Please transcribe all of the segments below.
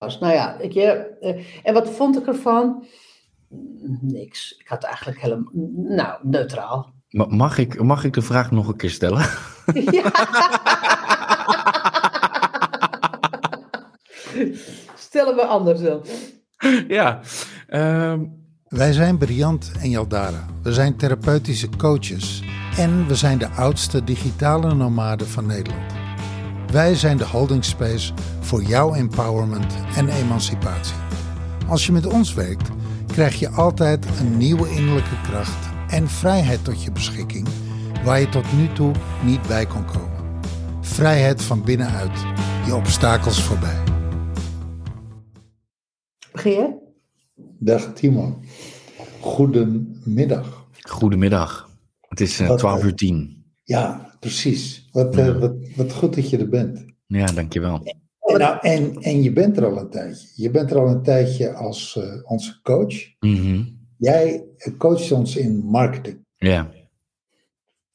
Nou ja, ik, uh, en wat vond ik ervan? Niks. Ik had eigenlijk helemaal, nou, neutraal. Mag ik, mag ik de vraag nog een keer stellen? Ja. Stellen we anders dan. Ja. Ehm, Wij zijn Briant en Jaldara. We zijn therapeutische coaches. En we zijn de oudste digitale nomaden van Nederland. Wij zijn de holding space voor jouw empowerment en emancipatie. Als je met ons werkt, krijg je altijd een nieuwe innerlijke kracht en vrijheid tot je beschikking waar je tot nu toe niet bij kon komen. Vrijheid van binnenuit, je obstakels voorbij. Begin Dag Timo. Goedemiddag. Goedemiddag. Het is uh, 12 uur 10. Ja, precies. Wat, uh, wat, wat goed dat je er bent. Ja, dankjewel. En, nou, en, en je bent er al een tijdje. Je bent er al een tijdje als uh, onze coach. Mm -hmm. Jij coacht ons in marketing. Ja.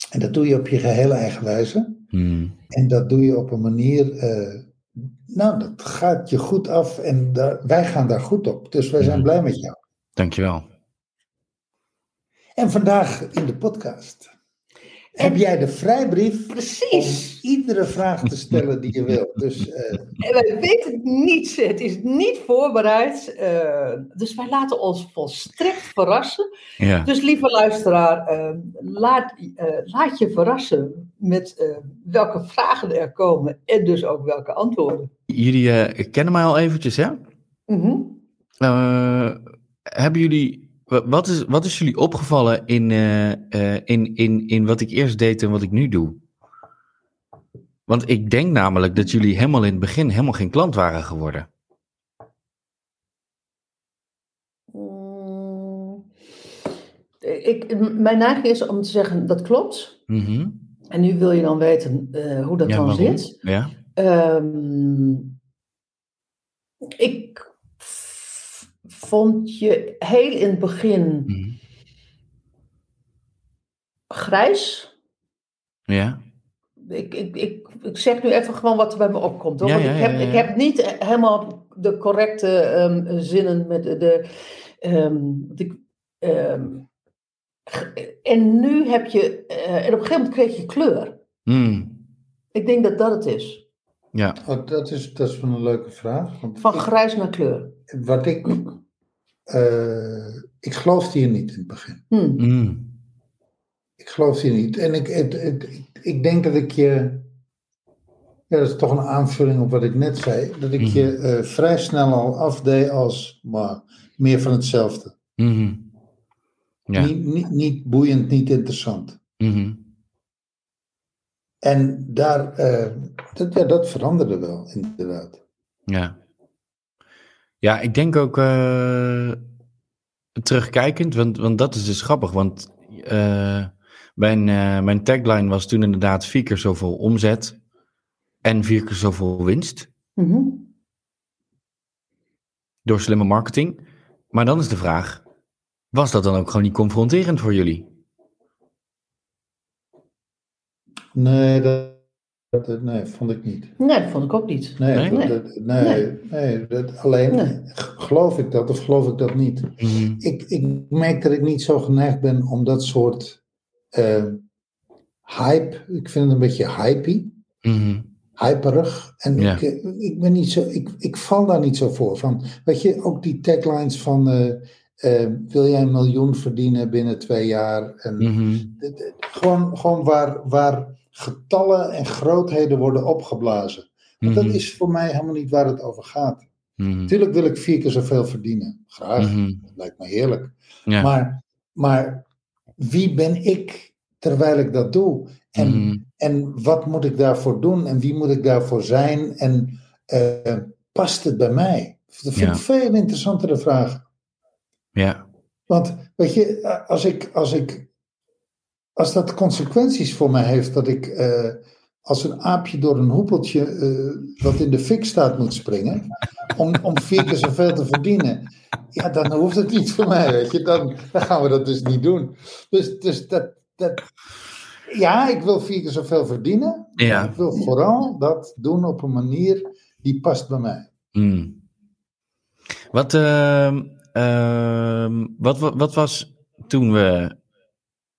En dat doe je op je gehele eigen wijze. Mm. En dat doe je op een manier. Uh, nou, dat gaat je goed af en daar, wij gaan daar goed op. Dus wij zijn Mm. blij met jou. Dankjewel. En vandaag in de podcast heb jij de vrijbrief Precies. om iedere vraag te stellen die je wilt. Dus, uh, En wij weten het niet. Het is niet voorbereid. Uh, dus wij laten ons volstrekt verrassen. Ja. Dus lieve luisteraar, uh, laat, laat je verrassen met welke vragen er komen. En dus ook welke antwoorden. Jullie kennen mij al eventjes, hè? Mm -hmm. hebben jullie wat is, wat is jullie opgevallen in, uh, uh, in, in, in wat ik eerst deed en wat ik nu doe? Want ik denk namelijk dat jullie helemaal in het begin helemaal geen klant waren geworden. Mm, ik, mijn neiging is om te zeggen dat klopt. Mm -hmm. En nu wil je dan weten uh, hoe dat ja, dan waarom? zit. Ja. Um, ik vond je heel in het begin mm. grijs. Ja. Ik, ik, ik, ik zeg nu even gewoon wat er bij me opkomt. Hoor. Ja, Want ja, ik, heb, ja, ja. ik heb niet helemaal de correcte um, zinnen met de. de um, de en nu heb je. Uh, en op een gegeven moment kreeg je kleur. Mm. Ik denk dat dat het is. Ja. Oh, dat, is, dat is wel een leuke vraag. Want Van grijs naar kleur. Wat ik. Uh, ik geloofde hier niet in het begin. Hmm. Mm. Ik geloofde hier niet. En ik, het, het, ik, denk dat ik je. Ja, dat is toch een aanvulling op wat ik net zei. Dat ik Mhm. je uh, vrij snel al afdeed als maar, meer van hetzelfde. Ja. Niet, niet, niet boeiend, niet interessant. En daar, uh, dat, ja, dat veranderde wel, inderdaad. Ja. Ja, ik denk ook uh, terugkijkend, want, want dat is dus grappig. Want uh, mijn, uh, mijn tagline was toen inderdaad vier keer zoveel omzet en vier keer zoveel winst. Mm -hmm. Door slimme marketing. Maar dan is de vraag, was dat dan ook gewoon niet confronterend voor jullie? Nee, dat, dat, nee, vond ik niet. Nee, dat vond ik ook niet. Nee, Nee? nee, dat, nee, nee. nee dat, alleen Nee. geloof ik dat of geloof ik dat niet. Mm Ik, ik merk dat ik niet zo geneigd ben om dat soort eh, hype, ik vind het een beetje hypey, -hmm. hyperig. En Ja. ik, eh, ik ben niet zo, ik, ik val daar niet zo voor. Van, weet je, ook die taglines van eh, eh, wil jij een miljoen verdienen binnen twee jaar? En, -hmm. d- gewoon gewoon waar, waar getallen en grootheden worden opgeblazen. Want Mhm. dat is voor mij helemaal niet waar het over gaat. -hmm. Natuurlijk wil ik vier keer zoveel verdienen. Graag, -hmm. dat lijkt me heerlijk. Ja. Maar, maar wie ben ik terwijl ik dat doe? En, Mhm. en wat moet ik daarvoor doen? En wie moet ik daarvoor zijn? En uh, past het bij mij? Dat vind Ja. ik veel interessantere vragen. ja. Want weet je, als ik, als ik, als dat consequenties voor mij heeft dat ik uh, als een aapje door een hoepeltje uh, wat in de fik staat moet springen, om, om vier keer zoveel te verdienen, ja, dan hoeft het niet voor mij, weet je. Dan, dan gaan we dat dus niet doen. Dus, dus dat, dat, ja, ik wil vier keer zoveel verdienen. Ja. Ik wil vooral dat doen op een manier die past bij mij. Mm. Wat, ehm, ehm, wat, wat, wat was toen we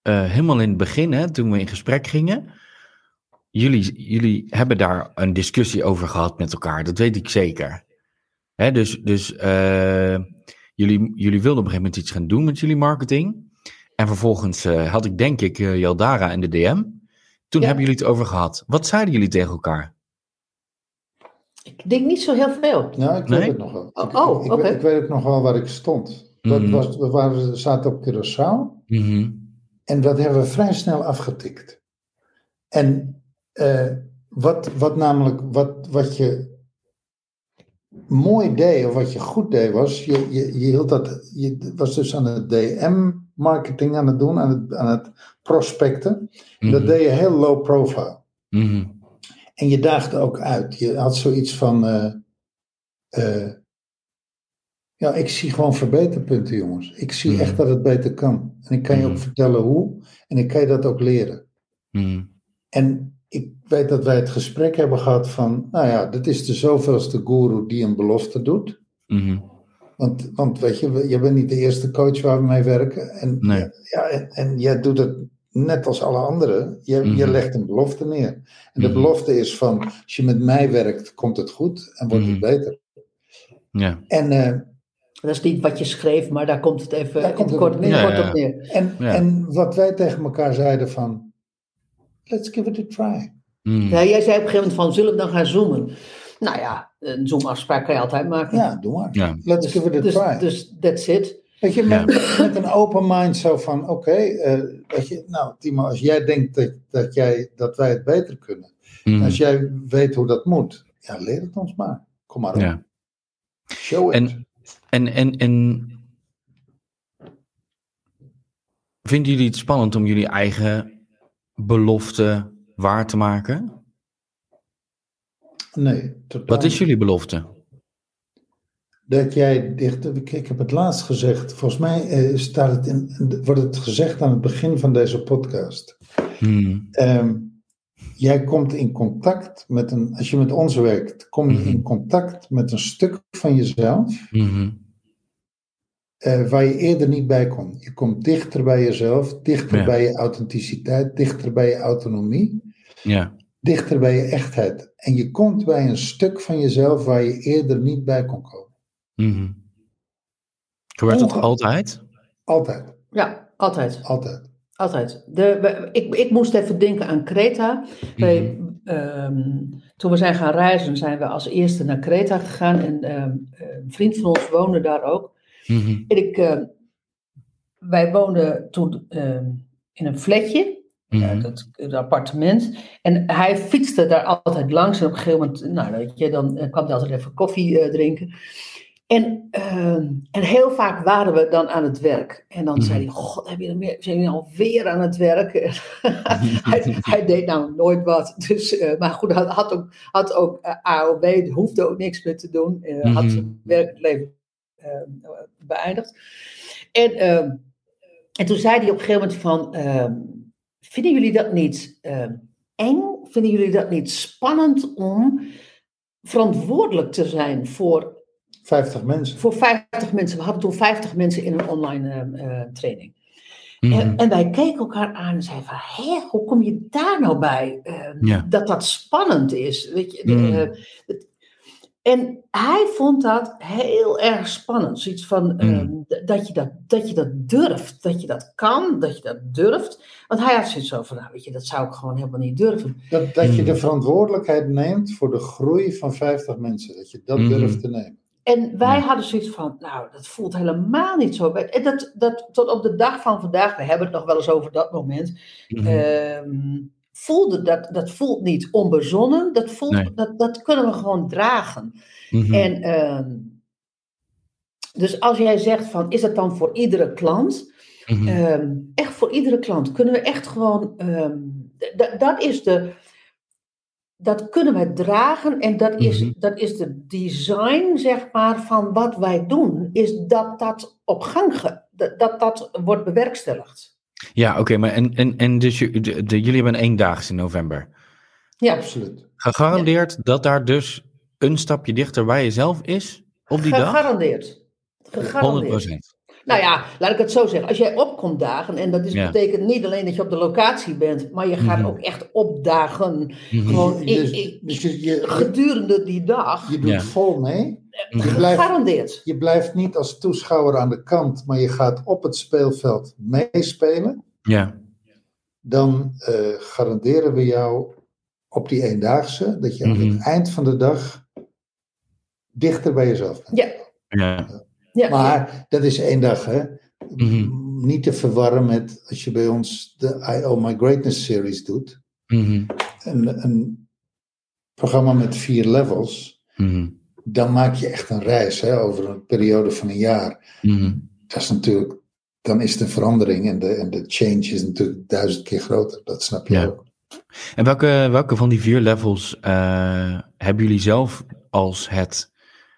eh, helemaal in het begin, hè, toen we in gesprek gingen. Jullie, jullie hebben daar een discussie over gehad met elkaar, dat weet ik zeker. Hè, dus dus eh, jullie, jullie wilden op een gegeven moment iets gaan doen met jullie marketing. En vervolgens eh, had ik denk ik uh, Jaldara in de DM. Toen Ja. hebben jullie het over gehad. Wat zeiden jullie tegen elkaar? Ik denk niet zo heel veel. Nou, ik Nee? weet het nog wel. Oh, Ik- oh, ik, oké. weet, ik weet ook nog wel waar ik stond. Dat Mhm. was, we waren, zaten op Curaçao Mhm. En dat hebben we vrij snel afgetikt. En eh, wat, wat namelijk, wat, wat je mooi deed, of wat je goed deed, was, je, je, je, hield dat, je was dus aan het DM-marketing aan het doen, aan het, aan het prospecten. En Dat Mhm. deed je heel low profile. Mhm. En je daagde ook uit. Je had zoiets van. eh, eh, ja, ik zie gewoon verbeterpunten, jongens. Ik zie Mhm. echt dat het beter kan. En ik kan je ook Mhm. vertellen hoe. En ik kan je dat ook leren. Mhm. En ik weet dat wij het gesprek hebben gehad van. Nou ja, dit is de zoveelste guru die een belofte doet. Want, want weet je, je bent niet de eerste coach waar we mee werken. En, Nee. ja, en, en jij doet het net als alle anderen. Je, je legt een belofte neer. En de belofte is van, als je met mij werkt, komt het goed en wordt het beter. Ja. En, eh, Dat is niet wat je schreef, maar daar komt het even Daar in komt het het kort, op neer. het kort Ja, op neer. en, Ja. en wat wij tegen elkaar zeiden van, let's give it a try. Mhm. Ja, jij zei op een gegeven moment van, zullen we dan gaan zoomen? Nou ja, een zoomafspraak kan je altijd maken. Ja, doe maar. Ja. Let's give it a dus, try. dus that's it. Weet je, met, met een open mind zo van, oké, eh, weet je, nou Timo, als jij denkt dat, dat, jij, dat wij het beter kunnen, Mhm. als jij weet hoe dat moet, ja, leer het ons maar. Kom maar op. Ja. Show it. En, en, en, en vinden jullie het spannend om jullie eigen belofte waar te maken? nee, totaal Wat is jullie belofte? Dat jij dicht, ik, heb het laatst gezegd, volgens mij eh, staat het in, wordt het gezegd aan het begin van deze podcast. Mhm. Ehm, jij komt in contact met een, als je met ons werkt, kom je Mhm. in contact met een stuk van jezelf Mhm. eh, waar je eerder niet bij kon. Je komt dichter bij jezelf, dichter Ja. bij je authenticiteit, dichter bij je autonomie, Ja. dichter bij je echtheid. En je komt bij een stuk van jezelf waar je eerder niet bij kon komen. Mhm. Gebeurt dat altijd? Altijd, Ja, altijd. altijd. Altijd. De, ik, ik moest even denken aan Kreta. Wij, ehm, toen we zijn gaan reizen, zijn we als eerste naar Kreta gegaan. En ehm, een vriend van ons woonde daar ook. Mhm. En ik, ehm, wij woonden toen ehm, in een flatje, Mhm. eh, dat, appartement. En hij fietste daar altijd langs. En op een gegeven moment, nou, weet je, dan eh, kwam hij altijd even koffie eh, drinken. En, ehm, en heel vaak waren we dan aan het werk. En dan zei hij, god, heb je weer, zijn jullie alweer aan het werk? hij, hij deed nou nooit wat. Dus, eh, maar goed, hij had ook, had ook eh, AOB, hoefde ook niks meer te doen. Eh, Had Mhm. zijn werkleven eh, beëindigd. En, ehm, en toen zei hij op een gegeven moment van, ehm, vinden jullie dat niet ehm, eng? Vinden jullie dat niet spannend om verantwoordelijk te zijn voor 50 mensen. voor 50 mensen. We hadden toen 50 mensen in een online eh, eh, training. Mhm. En, en wij keken elkaar aan en zeiden van, hé, hoe kom je daar nou bij? Eh, Ja. Dat dat spannend is. Weet je, Mm. eh, het- en hij vond dat heel erg spannend. Zoiets van, Mm. ehm, d- dat, je dat, dat je dat durft, dat je dat kan, dat je dat durft. Want hij had zoiets zo van, nou weet je, dat zou ik gewoon helemaal niet durven. Dat, dat je Mhm. de verantwoordelijkheid neemt voor de groei van 50 mensen. Dat je dat Mhm. durft te nemen. En wij Ja. hadden zoiets van, nou, dat voelt helemaal niet zo. En dat, dat tot op de dag van vandaag, we hebben het nog wel eens over dat moment, Mhm. ehm, voelde dat, dat voelt niet onbezonnen, dat, voelt, Nee. dat, dat kunnen we gewoon dragen. Mhm. En ehm, dus als jij zegt van, is het dan voor iedere klant? Mhm. Ehm, echt voor iedere klant kunnen we echt gewoon, d- dat is de, dat kunnen we dragen en dat is, Mhm. dat is de design, zeg maar, van wat wij doen, is dat dat op gang, ge, dat, dat dat wordt bewerkstelligd. Ja, oké, maar en, en, en dus ju- de, de- jullie hebben een eendaagse in november. Ja, Absoluut. Gegarandeerd dat daar dus een stapje dichter bij jezelf is op die dag? gegarandeerd. Gegarandeerd. 100%. Nou ja, laat ik het zo zeggen. Als jij opkomt dagen, en dat is, betekent niet alleen dat je op de locatie bent, maar je gaat mhm. ook echt opdagen. Mm Gewoon dus, dus je, gedurende die dag. Je doet vol mee. Je blijft, Gegarandeerd. Je blijft niet als toeschouwer aan de kant, maar je gaat op het speelveld meespelen. Ja. Dan uh, garanderen we jou op die eendaagse dat je aan het mhm. eind van de dag dichter bij jezelf bent. Ja. ja. Ja. Maar dat is één dag, hè? Mhm. Niet te verwarren met als je bij ons de I My Greatness series doet. Mm een, een, programma met vier levels. Mhm. Dan maak je echt een reis hè, over een periode van een jaar. Mhm. Dat is natuurlijk, dan is de verandering en de, en de change is natuurlijk duizend keer groter. Dat snap je ook. En welke, welke van die vier levels uh, hebben jullie zelf als het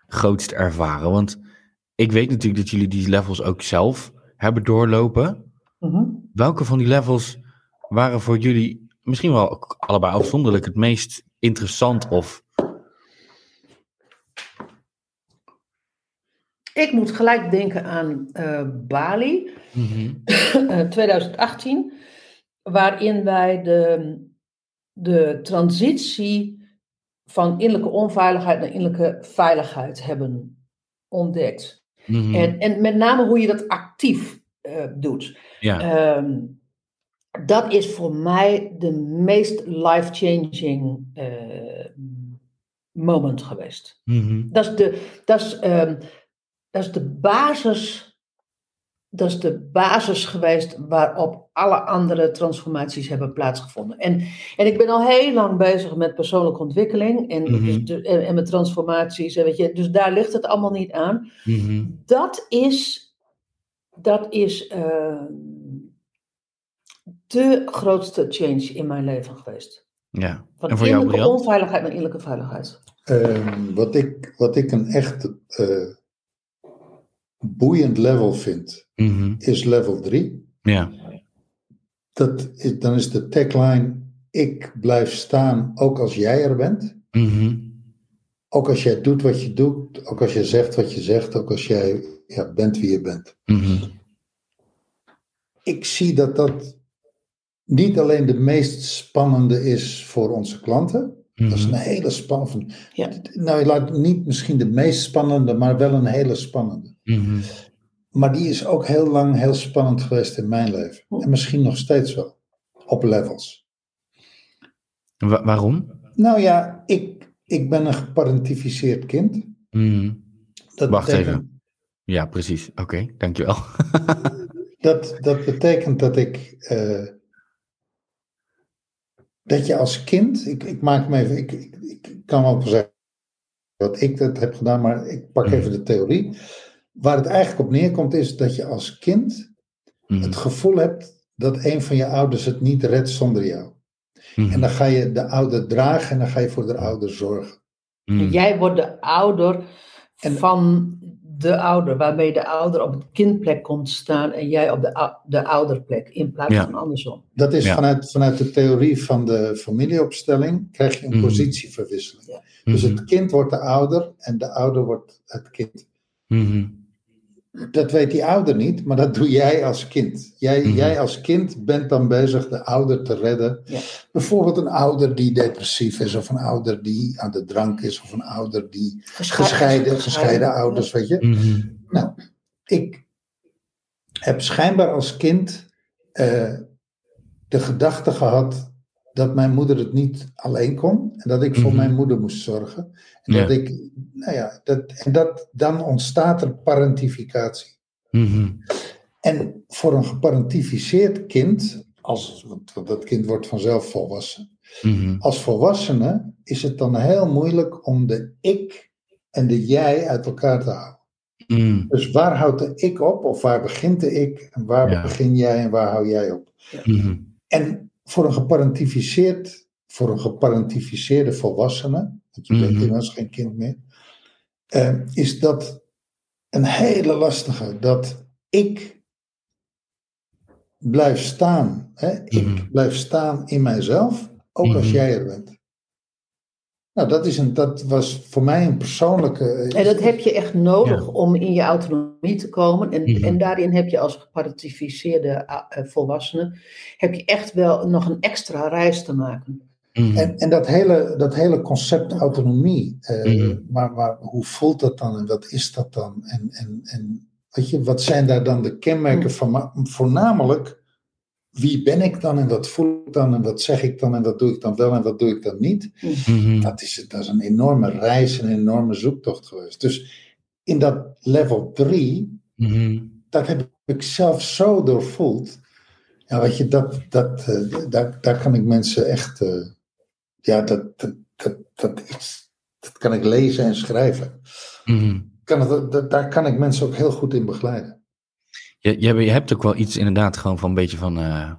grootst ervaren? Want ik weet natuurlijk dat jullie die levels ook zelf hebben doorlopen. Mhm. Welke van die levels waren voor jullie misschien wel allebei afzonderlijk het meest interessant of... Ik moet gelijk denken aan uh, Bali, 2018, mhm. eh, waarin wij de, de transitie van innerlijke onveiligheid naar innerlijke veiligheid hebben ontdekt. Mhm. en, en met name hoe je dat actief uh, doet. Ja. Ehm, dat is voor mij de meest life-changing uh, moment geweest. Mm dat, is de, dat, is, um, dat is de basis. Dat is de basis geweest waarop alle andere transformaties hebben plaatsgevonden. En, en ik ben al heel lang bezig met persoonlijke ontwikkeling en, mm dus en, en, met transformaties. En weet je, dus daar ligt het allemaal niet aan. Mm Dat is, dat is uh, de grootste change in mijn leven geweest. Ja. Van en voor jou, Brian? onveiligheid naar innerlijke veiligheid. Uh, wat, ik, wat ik een echt uh, boeiend level vind, mm is level 3. Ja dat is, dan is de tagline: Ik blijf staan ook als jij er bent. Mhm. Ook als jij doet wat je doet, ook als je zegt wat je zegt, ook als jij ja, bent wie je bent. Mhm. Ik zie dat dat niet alleen de meest spannende is voor onze klanten. Dat is mhm. een hele spannende. Ja. Nou, laat niet misschien de meest spannende, maar wel een hele spannende. Maar die is ook heel lang heel spannend geweest in mijn leven. En misschien nog steeds wel. Op levels. waarom? Nou ja, ik, ik ben een geparentificeerd kind. Mm. Dat Wacht even. Ja, precies. Oké, okay, dankjewel. dat, dat betekent dat ik. Uh, dat je als kind. Ik, ik maak me even. Ik, ik, ik kan wel zeggen wat ik dat heb gedaan, maar ik pak mm. even de theorie. Waar het eigenlijk op neerkomt is dat je als kind mhm. het gevoel hebt dat een van je ouders het niet redt zonder jou. Mhm. En dan ga je de ouder dragen en dan ga je voor de ouder zorgen. Mhm. Jij wordt de ouder van de ouder, waarmee de ouder op het kindplek komt staan en jij op de, de ouderplek, in plaats van andersom. Dat is vanuit, vanuit de theorie van de familieopstelling, krijg je een positieverwisseling. Dus het kind wordt de ouder en de ouder wordt het kind. Dat weet die ouder niet, maar dat doe jij als kind. Jij, Mhm. jij als kind bent dan bezig de ouder te redden. Ja. Bijvoorbeeld een ouder die depressief is, of een ouder die aan de drank is, of een ouder die Gescheiden, gescheiden, gescheiden ouders, weet je. Mhm. Nou, ik heb schijnbaar als kind eh, de gedachte gehad dat mijn moeder het niet alleen kon en dat ik voor Mhm. mijn moeder moest zorgen. En Ja. dat ik, nou ja, dat, en dat, dan ontstaat er parentificatie. Mhm. En voor een geparentificeerd kind, als, want dat kind wordt vanzelf volwassen, Mhm. als volwassene is het dan heel moeilijk om de ik en de jij uit elkaar te houden. Dus waar houdt de ik op, of waar begint de ik, en waar Ja. begin jij en waar hou jij op? Mhm. En voor een geparentificeerd, voor een geparentificeerde volwassene, want je bent Mhm. inmiddels geen kind meer, eh, is dat een hele lastige. Dat ik blijf staan. Hè? Ik Mhm. blijf staan in mijzelf, ook als Mhm. jij er bent. Nou, dat, is een, dat was voor mij een persoonlijke. En dat heb je echt nodig Ja. om in je autonomie te komen. En, Mhm. en daarin heb je als geparatificeerde eh, volwassene, heb je echt wel nog een extra reis te maken. Mhm. En, en dat, hele, dat hele concept autonomie, eh, Mhm. maar, maar hoe voelt dat dan en wat is dat dan? En, en, en weet je, wat zijn daar dan de kenmerken van? Maar voornamelijk, wie ben ik dan en wat voel ik dan en wat zeg ik dan en wat doe ik dan wel en wat doe ik dan niet? Mhm. Dat is, dat is een enorme reis, een enorme zoektocht geweest. Dus in dat level 3, Mhm. dat heb ik zelf zo doorvoeld. Ja, weet je, dat, dat, eh, daar, daar kan ik mensen echt. eh, ja, dat, dat, dat, dat, is, dat kan ik lezen en schrijven. Mhm. Kan het, dat, daar kan ik mensen ook heel goed in begeleiden. Je, je, hebt- je hebt ook wel iets inderdaad gewoon van een beetje van eh,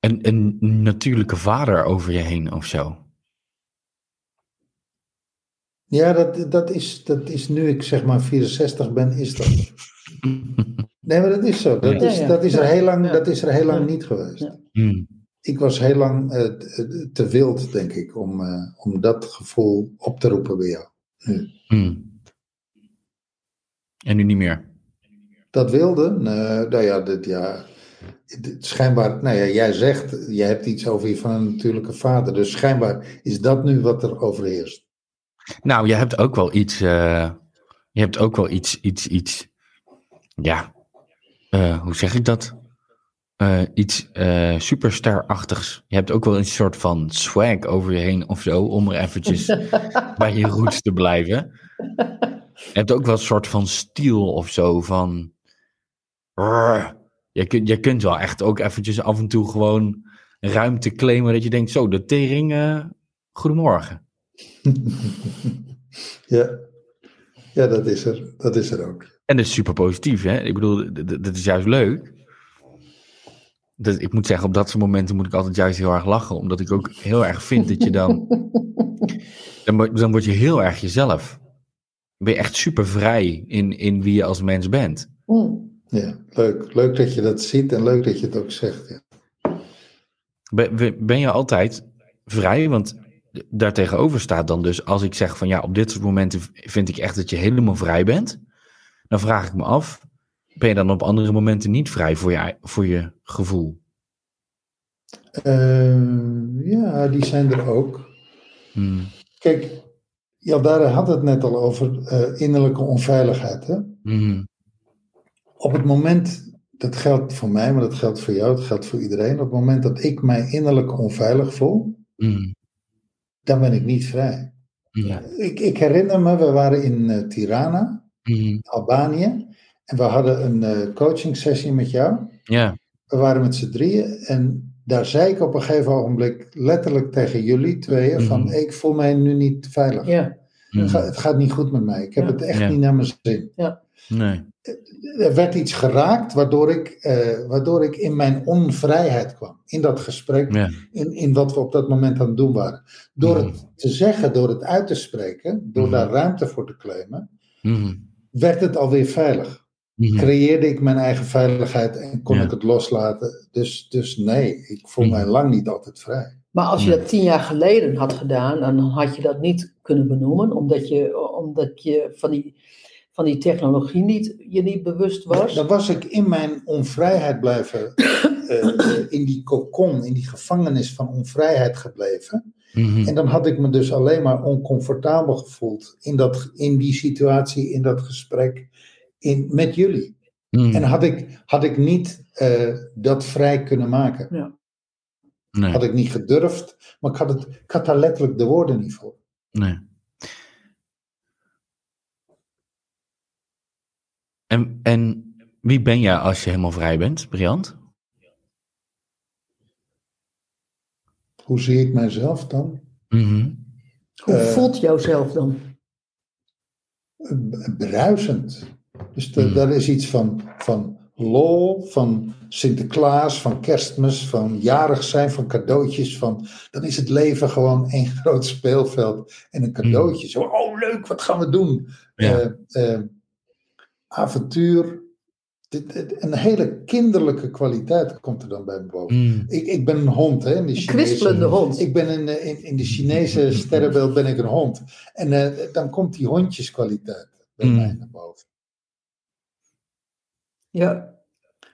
een, een natuurlijke vader over je heen of zo. Ja, dat, dat, is, dat is nu ik zeg maar 64 ben, is dat. Nee, maar dat is zo. Dat, Ja, is, ja. dat, is, er heel lang, Ja. dat is er heel lang niet geweest. Ja. Mhm. Ik was heel lang eh, te, te wild, denk ik, om, eh, om dat gevoel op te roepen bij jou. Nu. Mhm. En nu niet meer. Dat wilde? Nee, nou ja, dit, ja schijnbaar, nou ja, jij zegt, jij hebt iets over je van een natuurlijke vader. Dus schijnbaar is dat nu wat er overheerst. Nou, je hebt ook wel iets. eh, je hebt ook wel iets, iets, iets. Ja. eh, hoe zeg ik dat? Eh, iets superstar-achtigs. Je hebt ook wel een soort van swag over je heen of zo, om er eventjes bij je roots te blijven. Je hebt ook wel een soort van stiel of zo van. Je, kunt, je kunt wel echt ook eventjes af en toe gewoon ruimte claimen dat je denkt, zo, de tering, eh, goedemorgen. Ja. ja, dat is er. Dat is er ook. En dat is super positief, hè? Ik bedoel, dat is juist leuk. Dat, ik moet zeggen, op dat soort momenten moet ik altijd juist heel erg lachen. Omdat ik ook heel erg vind dat je dan... dan, wo- dan word je heel erg jezelf. Dan ben je echt super vrij in, in wie je als mens bent. Mm. Ja, leuk. Leuk dat je dat ziet en leuk dat je het ook zegt. Ja. Ben, ben- je altijd vrij? Want daartegenover staat dan dus... Als ik zeg van ja, op dit soort momenten vind ik echt dat je helemaal vrij bent. Dan vraag ik me af... Ben je dan op andere momenten niet vrij voor je, voor je gevoel? Eh, ja, die zijn er ook. Hmm. Kijk, Jaldara had het net al over eh, innerlijke onveiligheid. Hè? Mhm. Op het moment, dat geldt voor mij, maar dat geldt voor jou, dat geldt voor iedereen. Op het moment dat ik mij innerlijk onveilig voel, Mhm. dan ben ik niet vrij. Ja. Ik, ik herinner me, we waren in eh, Tirana, Mhm. Albanië. En we hadden een eh coaching sessie met jou. Ja. We waren met z'n drieën. En daar zei ik op een gegeven ogenblik letterlijk tegen jullie tweeën: van Mhm. ik voel mij nu niet veilig. Ja. Het, Mhm. gaat, het gaat niet goed met mij. Ik heb Ja. het echt Ja. niet naar mijn zin. Nee. Er werd iets geraakt waardoor ik, eh, waardoor ik in mijn onvrijheid kwam. In dat gesprek, Ja. in, in wat we op dat moment aan het doen waren. Door Mhm. het te zeggen, door het uit te spreken, door Mhm. daar ruimte voor te claimen, Mhm. werd het alweer veilig. Mhm. Creëerde ik mijn eigen veiligheid en kon Ja. ik het loslaten. Dus, dus nee, ik voel Mhm. mij lang niet altijd vrij. Maar als je Ja. dat tien jaar geleden had gedaan, dan had je dat niet kunnen benoemen, omdat je, omdat je van, die, van die technologie niet, je niet bewust was. Dan was ik in mijn onvrijheid blijven, eh, in die kokon, in die gevangenis van onvrijheid gebleven. Mhm. En dan had ik me dus alleen maar oncomfortabel gevoeld in, dat, in die situatie, in dat gesprek in, met jullie. Mhm. En had ik, had ik niet eh, dat vrij kunnen maken. Nee. Had ik niet gedurfd, maar ik had, het, ik had daar letterlijk de woorden niet voor. Nee. En, en wie ben jij als je helemaal vrij bent, Briant? Hoe zie ik mijzelf dan? Mhm. Hoe eh, voelt jouzelf dan? B- Bruisend. Dus de- Hmm. daar is iets van, van lol, van Sinterklaas, van kerstmis, van jarig zijn, van cadeautjes. Van, dan is het leven gewoon één groot speelveld en een cadeautje. Zo, oh leuk, wat gaan we doen? Ja. Eh, eh, avontuur, dit- dit- een hele kinderlijke kwaliteit komt er dan bij me boven. Mm. Ik, ik ben een hond, hè? In de Een Chinese, kwispelende hond. Ik ben in, eh, in, in de Chinese sterrenbeeld ben ik een hond. En eh, dan komt die hondjeskwaliteit bij Mm. mij naar boven. Ja.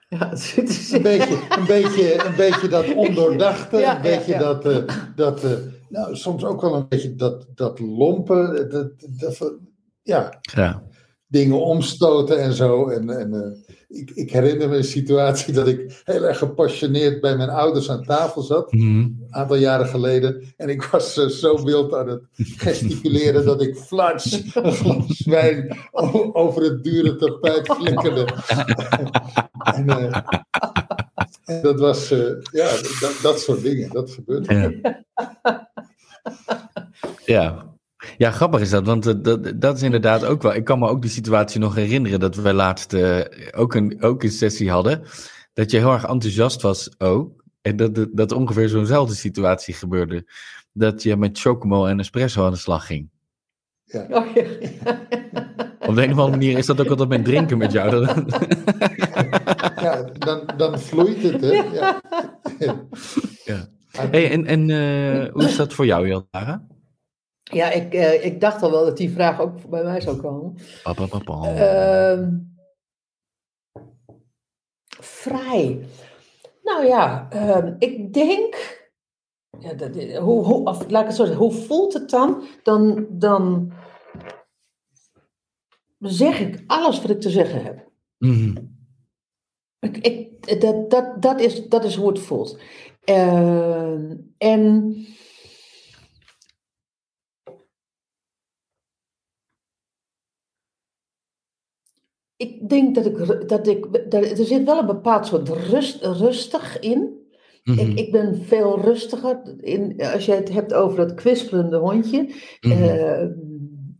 Ja, het is- Een beetje, een beetje, een beetje dat ondoordachte, Ja, een beetje ja, ja. dat, eh, dat eh, nou, soms ook wel een beetje dat, dat lompen, dat, dat, ja, Ja. dingen omstoten en zo. En, en eh, ik, ik herinner me een situatie dat ik heel erg gepassioneerd bij mijn ouders aan tafel zat, Mhm. een aantal jaren geleden. En ik was eh, zo wild aan het gesticuleren dat ik flats een glas wijn over het dure tapijt flikkerde. en, eh, en dat was, eh, ja, dat, dat soort dingen, dat gebeurt. Ja. ja. Ja, grappig is dat, want eh, dat, dat is inderdaad ook wel. Ik kan me ook die situatie nog herinneren dat we laatst eh, ook, een, ook een sessie hadden. Dat je heel erg enthousiast was ook. En dat, dat, dat ongeveer zo'nzelfde situatie gebeurde. Dat je met Chocomo en Espresso aan de slag ging. Oh, ja. Op de een of andere manier is dat ook altijd met drinken met jou. Dat- Ja, dan, dan vloeit het, hè. Ja. ja. Hey, en en eh, hoe is dat voor jou, Jaldara? Ja, ik, eh, ik dacht al wel dat die vraag ook bij mij zou komen. Pa. Ehm, vrij. Nou ja, ehm, ik denk. Ja, dat, hoe, hoe, of, laat ik het zo zeggen, hoe voelt het dan? Dan, dan zeg ik alles wat ik te zeggen heb. Mhm. Ik, ik, dat, dat, dat, is, dat is hoe het voelt. Ehm, en. Ik denk dat ik, dat ik, dat, er zit wel een bepaald soort rust, rustig in. Mhm. Ik, ik ben veel rustiger. In, als je het hebt over dat kwispelende hondje, Mhm. eh,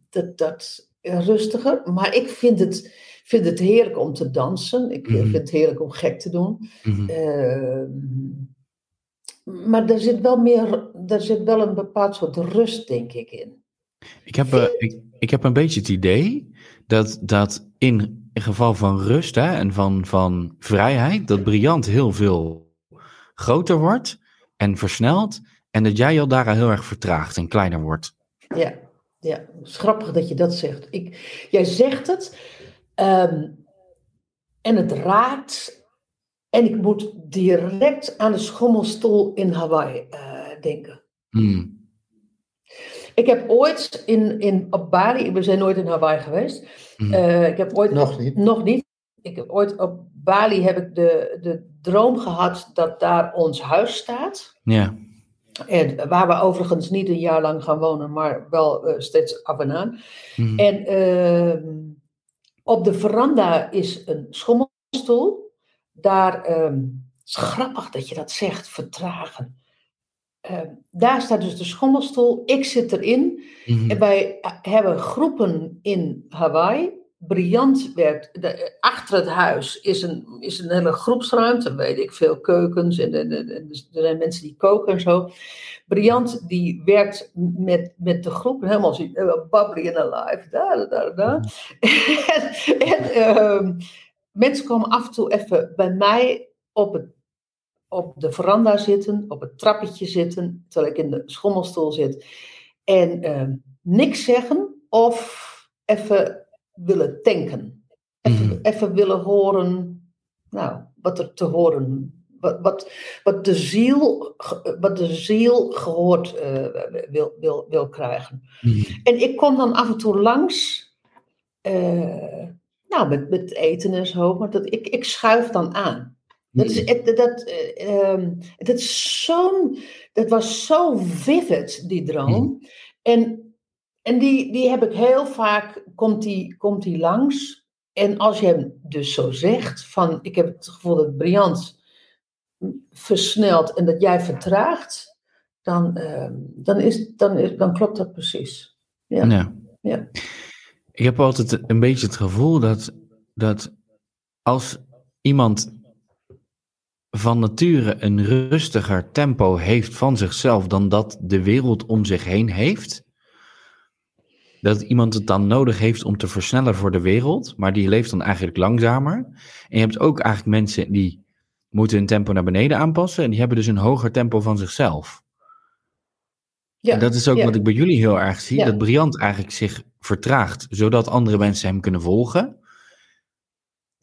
dat, dat rustiger. Maar ik vind het, vind het heerlijk om te dansen. Ik eh, Mhm. vind het heerlijk om gek te doen. Eh, maar er zit, wel meer, er zit wel een bepaald soort rust, denk ik, in. Ik heb, eh, ik, ik heb een beetje het idee dat, dat in geval van rust hè, en van, van vrijheid, dat Briant heel veel groter wordt en versnelt. En dat jij al daar heel erg vertraagt en kleiner wordt. Ja, ja. Het is grappig dat je dat zegt. Ik, jij zegt het ehm, en het raakt. En ik moet direct aan de schommelstoel in Hawaii eh, denken. Hmm. Ik heb ooit in, in, op Bali, we zijn nooit in Hawaii geweest. Mhm. Eh, ik heb ooit, Nog niet. Nog niet. Ik heb ooit op Bali heb ik de, de droom gehad dat daar ons huis staat. Ja. En waar we overigens niet een jaar lang gaan wonen, maar wel eh, steeds af en aan. Mhm. En ehm, op de veranda is een schommelstoel. Daar, ehm, het is grappig dat je dat zegt, vertragen. Ehm, daar staat dus de schommelstoel. Ik zit erin. Mhm. En wij eh, hebben groepen in Hawaii. Briant werkt. de- achter het huis is een, is een hele groepsruimte, weet ik veel, keukens. En, en, en- en er zijn mensen die koken en zo. Briant die werkt met, met de groep, helemaal zo eh, bubbly and alive. Da, da, da, en en ehm, mensen komen af en toe even bij mij op, het, op de veranda zitten, op het trappetje zitten, terwijl ik in de schommelstoel zit. En ehm, niks zeggen of even willen tanken. Even, Mhm. even willen horen, nou, wat er te horen, wat, wat, wat, de, ziel, wat de ziel gehoord eh, wil, wil, wil krijgen. Mhm. En ik kom dan af en toe langs, eh, nou, met, met eten en zo, maar dat, ik, ik schuif dan aan. Dat, is, het- dat, eh, ehm, dat, is zo'n, dat was zo vivid, die droom. En, en die, die heb ik heel vaak, komt die, komt die langs. En als je hem dus zo zegt, van ik heb het gevoel dat Briant versnelt en dat jij vertraagt, dan, ehm, dan, is, dan, is, dan klopt dat precies. Ja. Ja. Ja. Ik heb altijd een beetje het gevoel dat, dat als iemand van nature een rustiger tempo heeft van zichzelf dan dat de wereld om zich heen heeft, dat iemand het dan nodig heeft om te versnellen voor de wereld, maar die leeft dan eigenlijk langzamer. En je hebt ook eigenlijk mensen die moeten hun tempo naar beneden aanpassen en die hebben dus een hoger tempo van zichzelf. Ja, En dat is ook ja. wat ik bij jullie heel erg zie, Ja. dat Briant eigenlijk zich vertraagt, zodat andere mensen hem kunnen volgen.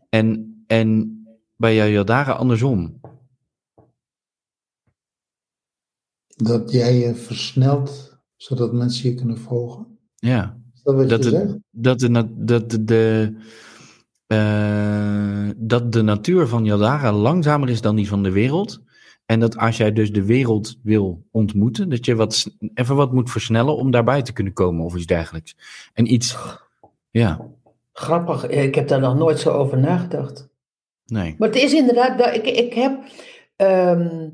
En, en bij jou Jaldara andersom. Dat jij je versnelt, zodat mensen je kunnen volgen. Ja. Is dat wat Dat je het- zegt? dat de, dat de, de, eh, dat de natuur van Yaldara langzamer is dan die van de wereld. En dat als jij dus de wereld wil ontmoeten, dat je wat, even wat moet versnellen om daarbij te kunnen komen of iets dergelijks. En iets, ja, Grappig, ik heb daar nog nooit zo over nagedacht. Nee. Maar het is inderdaad, wel- ik, ik heb. ehm,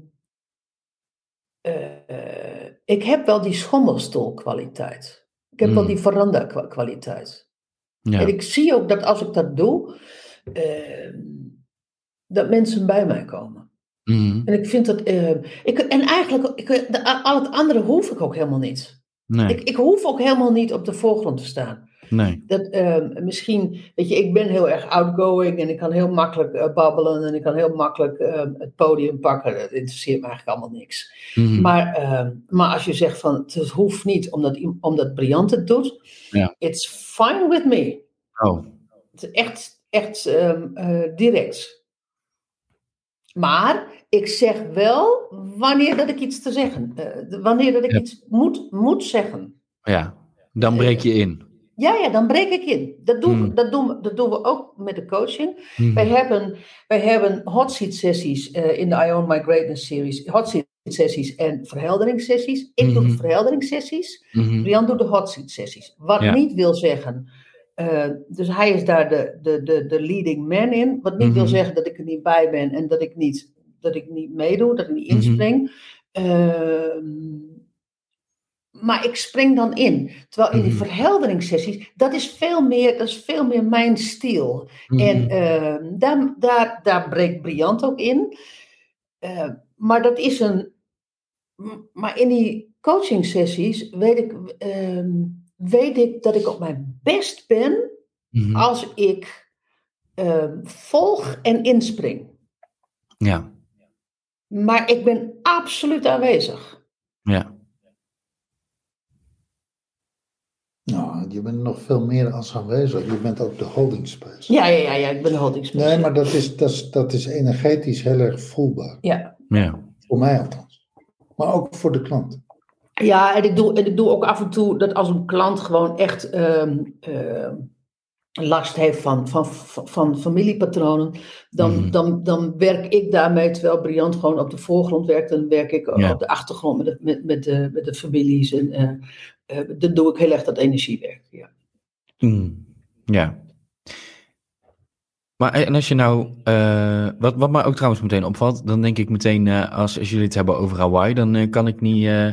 eh, ik heb wel die schommelstoelkwaliteit. Ik heb wel Mm. die veranda-kwaliteit. Ja. En ik zie ook dat als ik dat doe, ehm, dat mensen bij mij komen. Mhm. En ik vind dat. ehm, ik, en eigenlijk, ik, de- al het andere hoef ik ook helemaal niet. Nee, Ik, ik hoef ook helemaal niet op de voorgrond te staan. Nee. Dat, ehm, misschien, weet je, ik ben heel erg outgoing en ik kan heel makkelijk eh, babbelen en ik kan heel makkelijk ehm, het podium pakken. Dat interesseert me eigenlijk allemaal niks. Mhm. Maar, ehm, maar als je zegt van het hoeft niet omdat, omdat Briant het doet, Ja. it's fine with me. Oh, Het is echt, echt eh, direct. Maar ik zeg wel wanneer dat ik iets te zeggen, eh, wanneer dat ik Ja. iets moet, moet zeggen. ja. Dan breek je in. Ja, ja, dan breek ik in. Dat doen, we, Hmm. dat doen, dat doen we ook met de coaching. Mhm. Wij hebben, wij hebben hot seat sessies eh, in de I Own My Greatness series. Hot seat sessies en verhelderingssessies. Ik doe de Mhm. verhelderingssessies. Brian doet de hot seat sessies. Wat Ja. niet wil zeggen, eh, dus hij is daar de, de, de, de leading man in. Wat niet wil zeggen dat ik er niet bij ben en dat ik niet, dat ik niet meedoe, dat ik niet inspring. Ehm, maar ik spring dan in. Terwijl in die Mhm. verhelderingssessies, dat is veel meer, dat is veel meer mijn stijl. Mhm. En ehm, daar, daar, daar breekt Briant ook in. Eh, maar dat is een. Maar in die coaching sessies weet ik, ehm, weet ik dat ik op mijn best ben Mhm. als ik ehm, volg en inspring. Ja, Maar ik ben absoluut aanwezig. ja. Nou, je bent nog veel meer als aanwezig. Je bent ook de holding space. Ja, ja, ja, ja ik ben een holding space. Nee, maar dat is, dat, is, dat is energetisch heel erg voelbaar. Ja. ja. Voor mij althans. Maar ook voor de klant. Ja, en ik, doe, en ik doe ook af en toe dat als een klant gewoon echt ehm, ehm, last heeft van, van, van, van familiepatronen, dan, Mhm. dan, dan werk ik daarmee, terwijl Briant gewoon op de voorgrond werkt, dan werk ik Ja. op de achtergrond met de, met, met de, met de families. En eh, dan doe ik heel erg dat energiewerk. Ja. Mm, ja. Maar en als je nou, eh, wat, wat mij ook trouwens meteen opvalt, dan denk ik meteen, eh, als, als jullie het hebben over Hawaii, dan eh, kan ik niet, eh,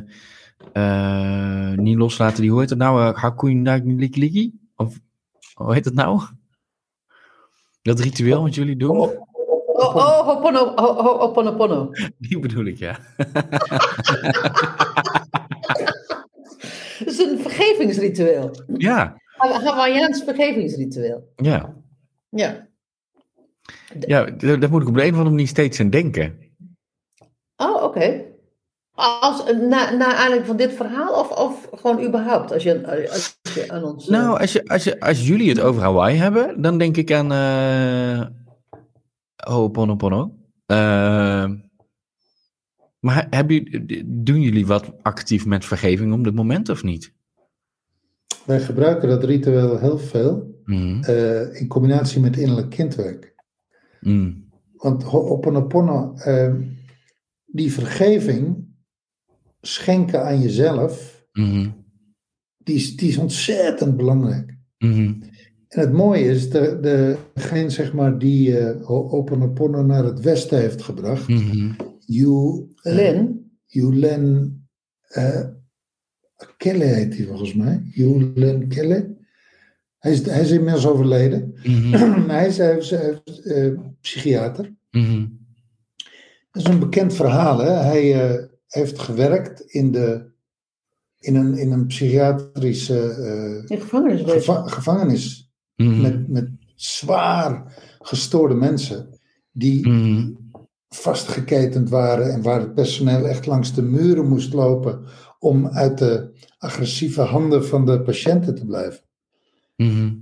eh, niet loslaten die, hoe heet het nou, uh, Hakui Liki Liki? Of hoe heet het nou? Dat ritueel wat jullie doen? Oh, oh, hopono, ho, ho, hoponopono. Die bedoel ik, ja. Dat is een vergevingsritueel. Ja, Een Hawaiiaans vergevingsritueel. ja. Ja. Ja, daar, moet ik op de een of andere manier steeds aan denken. Oh, oké. Als, na, na aanleiding van dit verhaal of, of gewoon überhaupt? Als je, als je aan ons... eh, Nou, als, je, als, je, als jullie het over Hawaii hebben, dan denk ik aan eh Ho'oponopono. Eh, maar hebben, doen jullie wat actief met vergeving op dit moment of niet? Wij gebruiken dat ritueel heel veel Mhm. eh, in combinatie met innerlijk kindwerk. Mm. Want Ho'oponopono, eh, die vergeving schenken aan jezelf, Mhm. die is, die is ontzettend belangrijk. Mhm. En het mooie is, de, degene zeg maar, die eh Ho'oponopono naar het westen heeft gebracht, Mhm. Yu, eh, Lin? Yulen eh Kelle heet hij volgens mij. Yulen Kelle. Hij is, hij is inmiddels overleden. Mhm. Hij is, hij is, hij is, eh, psychiater. Mhm. Dat is een bekend verhaal. Hè? Hij eh, heeft gewerkt in de in een, in een psychiatrische uh, in gevangenis, geva gevangenis Mhm. met, met zwaar gestoorde mensen die Mhm. Vastgeketend waren en waar het personeel echt langs de muren moest lopen om uit de agressieve handen van de patiënten te blijven. Mhm.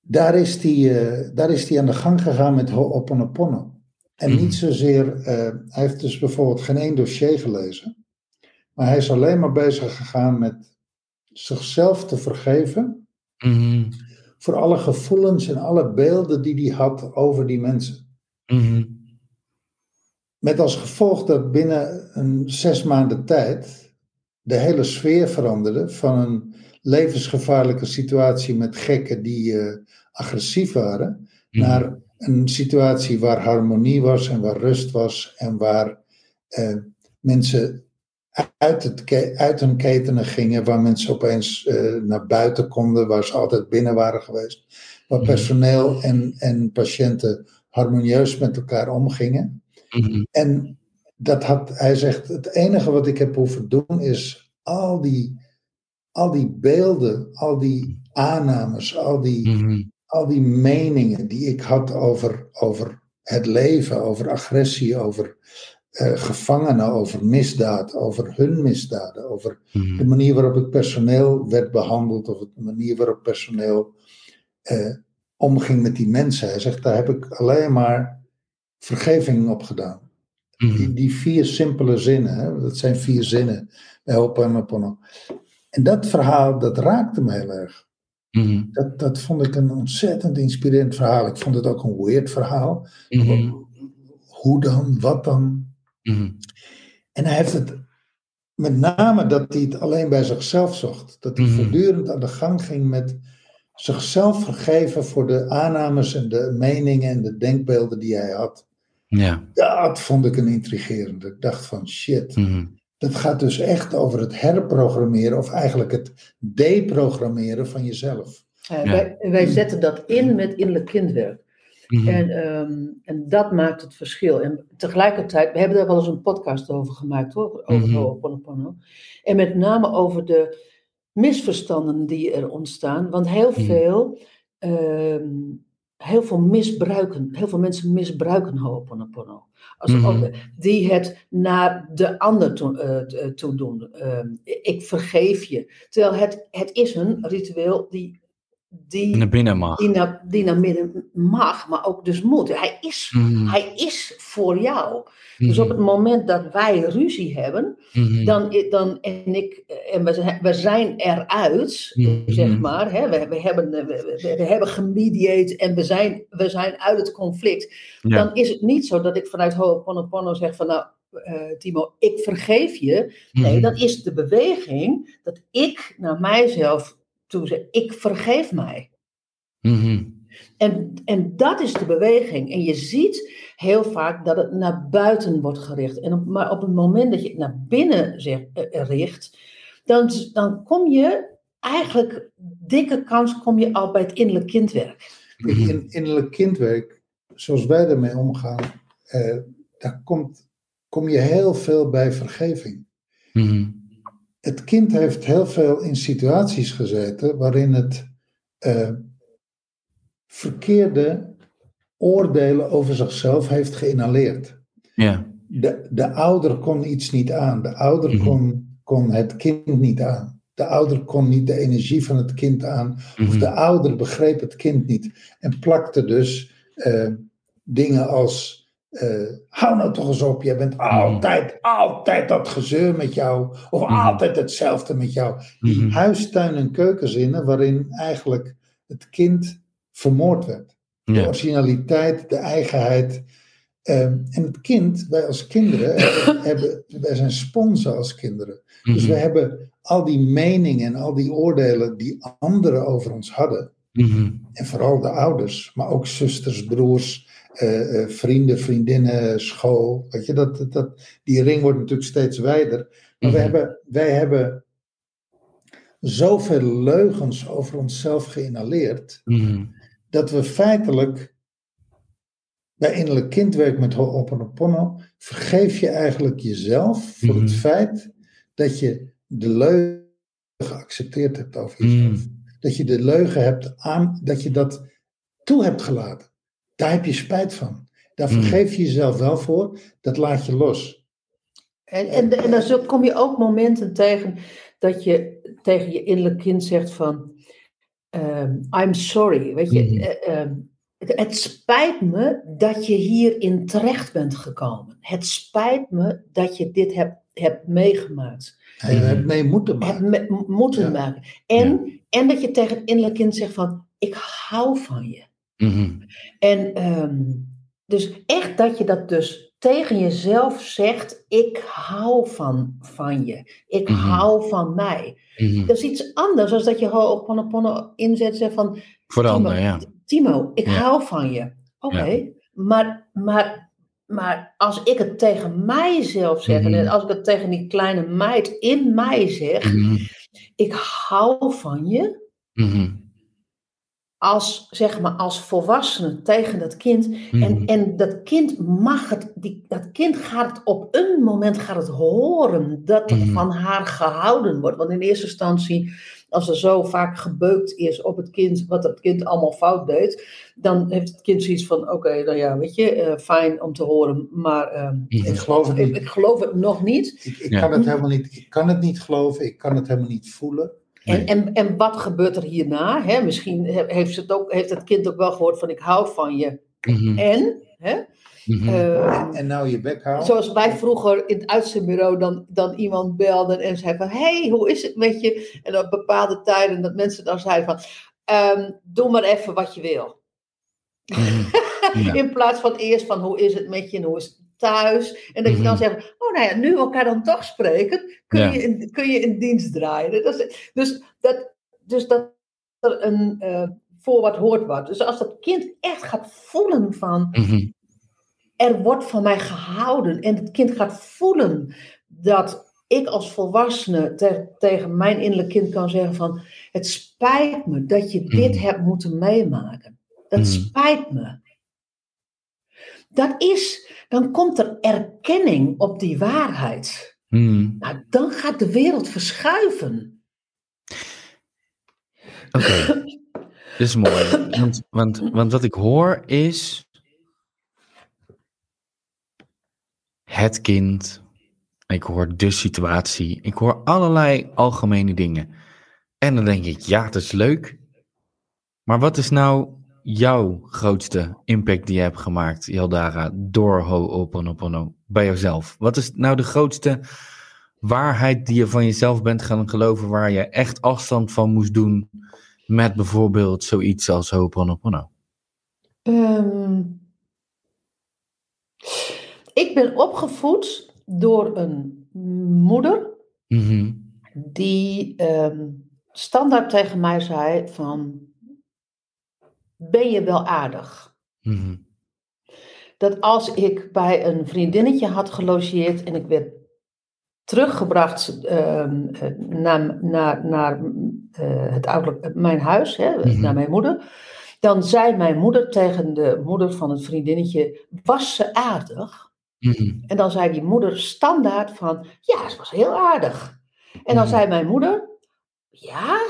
Daar is die, eh, daar is die aan de gang gegaan met Ho'oponopono. En Mhm. niet zozeer, eh, hij heeft dus bijvoorbeeld geen één dossier gelezen, maar hij is alleen maar bezig gegaan met zichzelf te vergeven Mhm. voor alle gevoelens en alle beelden die hij had over die mensen. Met als gevolg dat binnen een zes maanden tijd de hele sfeer veranderde van een levensgevaarlijke situatie met gekken die eh, agressief waren, Mhm. naar een situatie waar harmonie was en waar rust was en waar eh, mensen uit, het uit hun ketenen gingen, waar mensen opeens eh, naar buiten konden, waar ze altijd binnen waren geweest, waar Mhm. personeel en, en patiënten harmonieus met elkaar omgingen. Mhm. En dat had, hij zegt, het enige wat ik heb hoeven doen is al die, al die beelden, al die aannames, al die, Mhm. al die meningen die ik had over, over het leven, over agressie, over eh, gevangenen, over misdaad, over hun misdaden, over de Mhm. manier waarop het personeel werd behandeld of de manier waarop personeel eh, omging met die mensen. Hij zegt, daar heb ik alleen maar vergeving op gedaan. Die, Mhm. die vier simpele zinnen, hè, dat zijn vier zinnen bij Ho'oponopono. En dat verhaal, dat raakte me heel erg. Mhm. Dat, dat vond ik een ontzettend inspirerend verhaal. Ik vond het ook een weird verhaal. Mhm. Hoe dan? Wat dan? En hij heeft het, met name dat hij het alleen bij zichzelf zocht. Dat hij voortdurend aan de gang ging met zichzelf vergeven voor de aannames en de meningen en de denkbeelden die hij had. Ja. Dat vond ik een intrigerende. Ik dacht van shit. Mhm. Dat gaat dus echt over het herprogrammeren, of eigenlijk het deprogrammeren van jezelf. Eh, Ja. wij, wij zetten dat in met innerlijk kindwerk. Mhm. En, ehm, en dat maakt het verschil. En tegelijkertijd, we hebben daar wel eens een podcast over gemaakt hoor, over Mhm. Ho'oponopono. En met name over de misverstanden die er ontstaan. Want heel Mhm. veel, ehm, heel veel misbruiken, heel veel mensen misbruiken Ho'oponopono. Als, ook- die het naar de ander toe, eh, t- toe doen. Ehm, ik vergeef je. Terwijl het, het is een ritueel die, die Naar binnen mag. die naar, die naar midden mag, maar ook dus moet. Hij is, Mhm. hij is voor jou. Dus op het moment dat wij ruzie hebben, Mhm. dan, dan en ik, en we, zijn- we zijn eruit, Mhm. zeg maar. Hè, we, we, hebben, we, hebben gemediate en we zijn, we zijn uit het conflict. Ja. Dan is het niet zo dat ik vanuit Ho'oponopono zeg van nou, eh, Timo, ik vergeef je. Nee, Mhm. dan is de beweging dat ik naar mijzelf toe zeg, ik vergeef mij. Mhm. En, en dat is de beweging. En je ziet heel vaak dat het naar buiten wordt gericht. En op, maar op het moment dat je het naar binnen zeg, eh, richt, dan, dan kom je eigenlijk, dikke kans, kom je al bij het innerlijk kindwerk. In innerlijk kindwerk, zoals wij ermee omgaan, eh, daar komt, kom je heel veel bij vergeving. Mhm. Het kind heeft heel veel in situaties gezeten waarin het eh, verkeerde oordelen over zichzelf heeft geïnhaleerd. Ja. De, de ouder kon iets niet aan. De ouder Mhm. kon, kon het kind niet aan. De ouder kon niet de energie van het kind aan. Of Mhm. de ouder begreep het kind niet. En plakte dus eh, dingen als. Eh, hou nou toch eens op, jij bent altijd, altijd dat gezeur met jou. Of Mhm. altijd hetzelfde met jou. Die Mhm. huistuin- en keukenzinnen waarin eigenlijk het kind vermoord werd. De originaliteit, de eigenheid. Ehm, en het kind, wij als kinderen, hebben, hebben, wij zijn sponsen als kinderen. Dus Mhm. we hebben al die meningen en al die oordelen die anderen over ons hadden. Mhm. En vooral de ouders, maar ook zusters, broers, eh, eh, vrienden, vriendinnen, school. Weet je, dat, dat- die ring wordt natuurlijk steeds wijder. Maar Mhm. wij, hebben, wij hebben zoveel leugens over onszelf geïnhaleerd Mhm. dat we feitelijk bij innerlijk kindwerk met Ho'oponopono vergeef je eigenlijk jezelf voor Mhm. het feit dat je de leugen geaccepteerd hebt over jezelf. Dat je de leugen hebt aan, dat je dat toe hebt gelaten. Daar heb je spijt van. Daar Mm. vergeef je jezelf wel voor, dat laat je los. En, en, en dan kom je ook momenten tegen dat je tegen je innerlijk kind zegt van, ehm, I'm sorry, weet je, Mhm. eh, ehm, het, het spijt me dat je hierin terecht bent gekomen. Het spijt me dat je dit hebt, hebt meegemaakt, En je hebt mee moeten maken. me- moeten Ja. maken. En, en dat je tegen het innerlijk kind zegt van, ik hou van je. Mhm. En ehm, dus echt dat je dat dus tegen jezelf zegt, ik hou van, van je. Ik Mhm. hou van mij. Mhm. Dat is iets anders dan dat je Ho'oponopono inzet zegt van, Voor de Timo, ander, ja. Timo, ik Ja. hou van je. Oké, maar, maar, maar als ik het tegen mijzelf zeg, en als ik het tegen die kleine meid in mij zeg, ik hou van je. Als, zeg maar, als volwassene tegen dat kind. En, Mhm. en dat kind mag het, die, dat kind gaat het op een moment gaat het horen dat er Mhm. van haar gehouden wordt. Want in eerste instantie, als er zo vaak gebeukt is op het kind, wat het kind allemaal fout deed, dan heeft het kind zoiets van: oké, nou ja, weet je, eh, fijn om te horen, maar ehm, Mhm. Ik geloof het ik, geloof het nog niet. Ik, ik Ja. kan het helemaal niet. Ik kan het niet geloven. Ik kan het helemaal niet voelen. En, en, en wat gebeurt er hierna? Hè? Misschien he- heeft, het ook, heeft het kind ook wel gehoord van: ik hou van je. Mhm. En, hè? Mhm. Ehm, En nou je bek houden. Zoals wij vroeger in het uitzendbureau dan, dan iemand belden en zei van... hey, hoe is het met je? En op bepaalde tijden dat mensen dan zeiden van... ehm, doe maar even wat je wil. Mhm. Ja. In plaats van eerst van hoe is het met je en hoe is het thuis? En dat je dan Mhm. zegt, oh nou ja, nu we elkaar dan toch spreken... kun, Ja. je, in, kun je in dienst draaien. Dat is, dus, dat, dus dat er een eh, voor wat hoort wat. Dus als dat kind echt gaat voelen van Mhm. er wordt van mij gehouden. En het kind gaat voelen dat ik als volwassene te- tegen mijn innerlijk kind kan zeggen van... Het spijt me dat je dit Mhm. hebt moeten meemaken. Dat spijt me. Dat is, dan komt er erkenning op die waarheid. Mhm. Nou, dan gaat de wereld verschuiven. Oké, dit is mooi. Want, want, want wat ik hoor is. Het kind. Ik hoor de situatie. Ik hoor allerlei algemene dingen. En dan denk ik, ja, dat is leuk. Maar wat is nou jouw grootste impact die je hebt gemaakt, Yaldara, door Ho'oponopono bij jezelf? Wat is nou de grootste waarheid die je van jezelf bent gaan geloven, waar je echt afstand van moest doen met bijvoorbeeld zoiets als Ho'oponopono? Ehm, ik ben opgevoed door een moeder Mhm. die ehm, standaard tegen mij zei van, ben je wel aardig? Mhm. Dat als ik bij een vriendinnetje had gelogeerd en ik werd teruggebracht ehm, eh, naar, naar, naar eh, het ouderlijk, mijn huis, hè, Mhm. naar mijn moeder, dan zei mijn moeder tegen de moeder van het vriendinnetje, was ze aardig? Mhm. En dan zei die moeder standaard van, ja, ze was heel aardig. En dan zei mijn moeder, ja?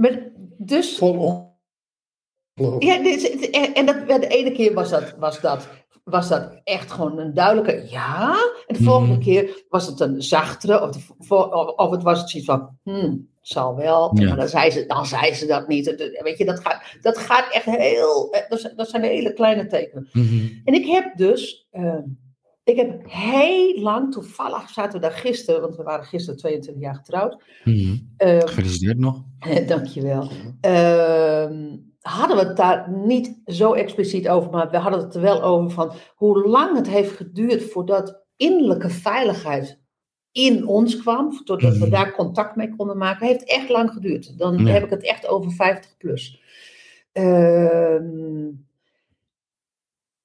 Met, dus, Vol ja, dit- en, dat, de ene keer was dat, was, dat, was dat echt gewoon een duidelijke ja. En de volgende Mhm. keer was het een zachtere, of, de, of, het was het zoiets van, hmm, zal wel. Ja. Maar dan zei, ze, dan zei ze dat niet. Weet je, dat gaat, dat gaat echt heel, eh, dat zijn- dat zijn hele kleine tekenen. Mhm. En ik heb dus, ehm, ik heb heel lang, toevallig zaten we daar gisteren, want we waren gisteren 22 jaar getrouwd. Mhm. Ehm, Gefeliciteerd nog. dankjewel. Ehm hadden we het daar niet zo expliciet over, maar we hadden het er wel over van hoe lang het heeft geduurd voordat innerlijke veiligheid in ons kwam, totdat we Mhm. daar contact mee konden maken, heeft echt lang geduurd. Dan Ja. heb ik het echt over 50 plus. Ehm,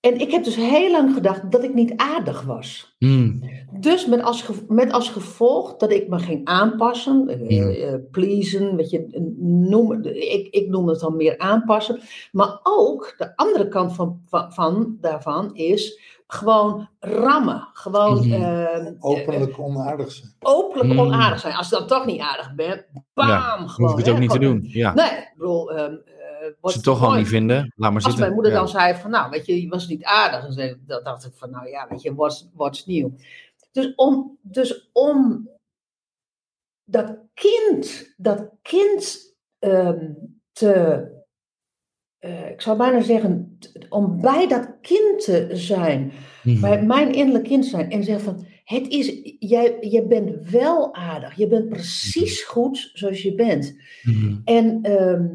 en ik heb dus heel lang gedacht dat ik niet aardig was. Mhm. Dus met als, met als gevolg dat ik me ging aanpassen, eh, eh, pleasen, weet je, noem, ik, ik noem het dan meer aanpassen. Maar ook de andere kant van, van, van daarvan is gewoon rammen. Gewoon Mhm. eh, Openlijk onaardig zijn. openlijk Mhm. onaardig zijn. Als je dan toch niet aardig bent, bam! Ja, gewoon, hoef ik het ook hè, niet te doen. Ja. Nee, ik bedoel, ehm, eh, ze toch al niet vinden, laat maar Als zitten. mijn moeder Ja. dan zei van, nou, weet je, je was niet aardig. Dan zei, dat dacht ik van, nou ja, weet je, what's, what's nieuw? Dus om, dus om dat kind, dat kind ehm, te, eh, ik zou bijna zeggen, om bij dat kind te zijn, Mhm. bij mijn innerlijk kind zijn en zeggen van, het is, jij, jij bent wel aardig, je bent precies goed zoals je bent. Mhm. En ehm,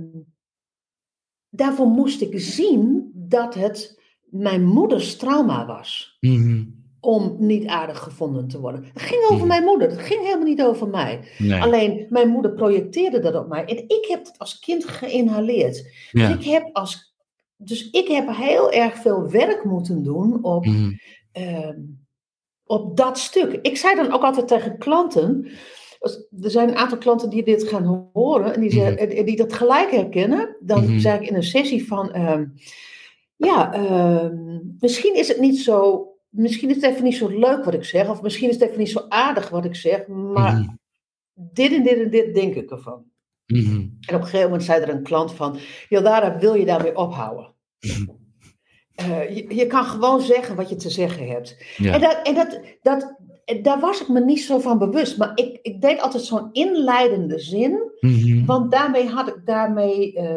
daarvoor moest ik zien dat het mijn moeders trauma was. Mhm. Om niet aardig gevonden te worden. Het ging over Mhm. mijn moeder. Het ging helemaal niet over mij. Nee. Alleen mijn moeder projecteerde dat op mij. En ik heb het als kind geïnhaleerd. Dus, ik heb als, dus ik heb heel erg veel werk moeten doen op, Mhm. ehm, op dat stuk. Ik zei dan ook altijd tegen klanten. Er zijn een aantal klanten die dit gaan horen en die, en die dat gelijk herkennen. Dan Mhm. zei ik in een sessie van, ehm, ja, ehm, misschien is het niet zo, misschien is het even niet zo leuk wat ik zeg, of misschien is het even niet zo aardig wat ik zeg, maar Mhm. dit en dit en dit denk ik ervan. Mhm. En op een gegeven moment zei er een klant van, Jaldara, wil je daarmee ophouden? Mhm. Eh, je, je kan gewoon zeggen wat je te zeggen hebt. Ja. En, dat, en dat, dat, daar was ik me niet zo van bewust. Maar ik, ik deed altijd zo'n inleidende zin. Mhm. Want daarmee had ik daarmee. eh,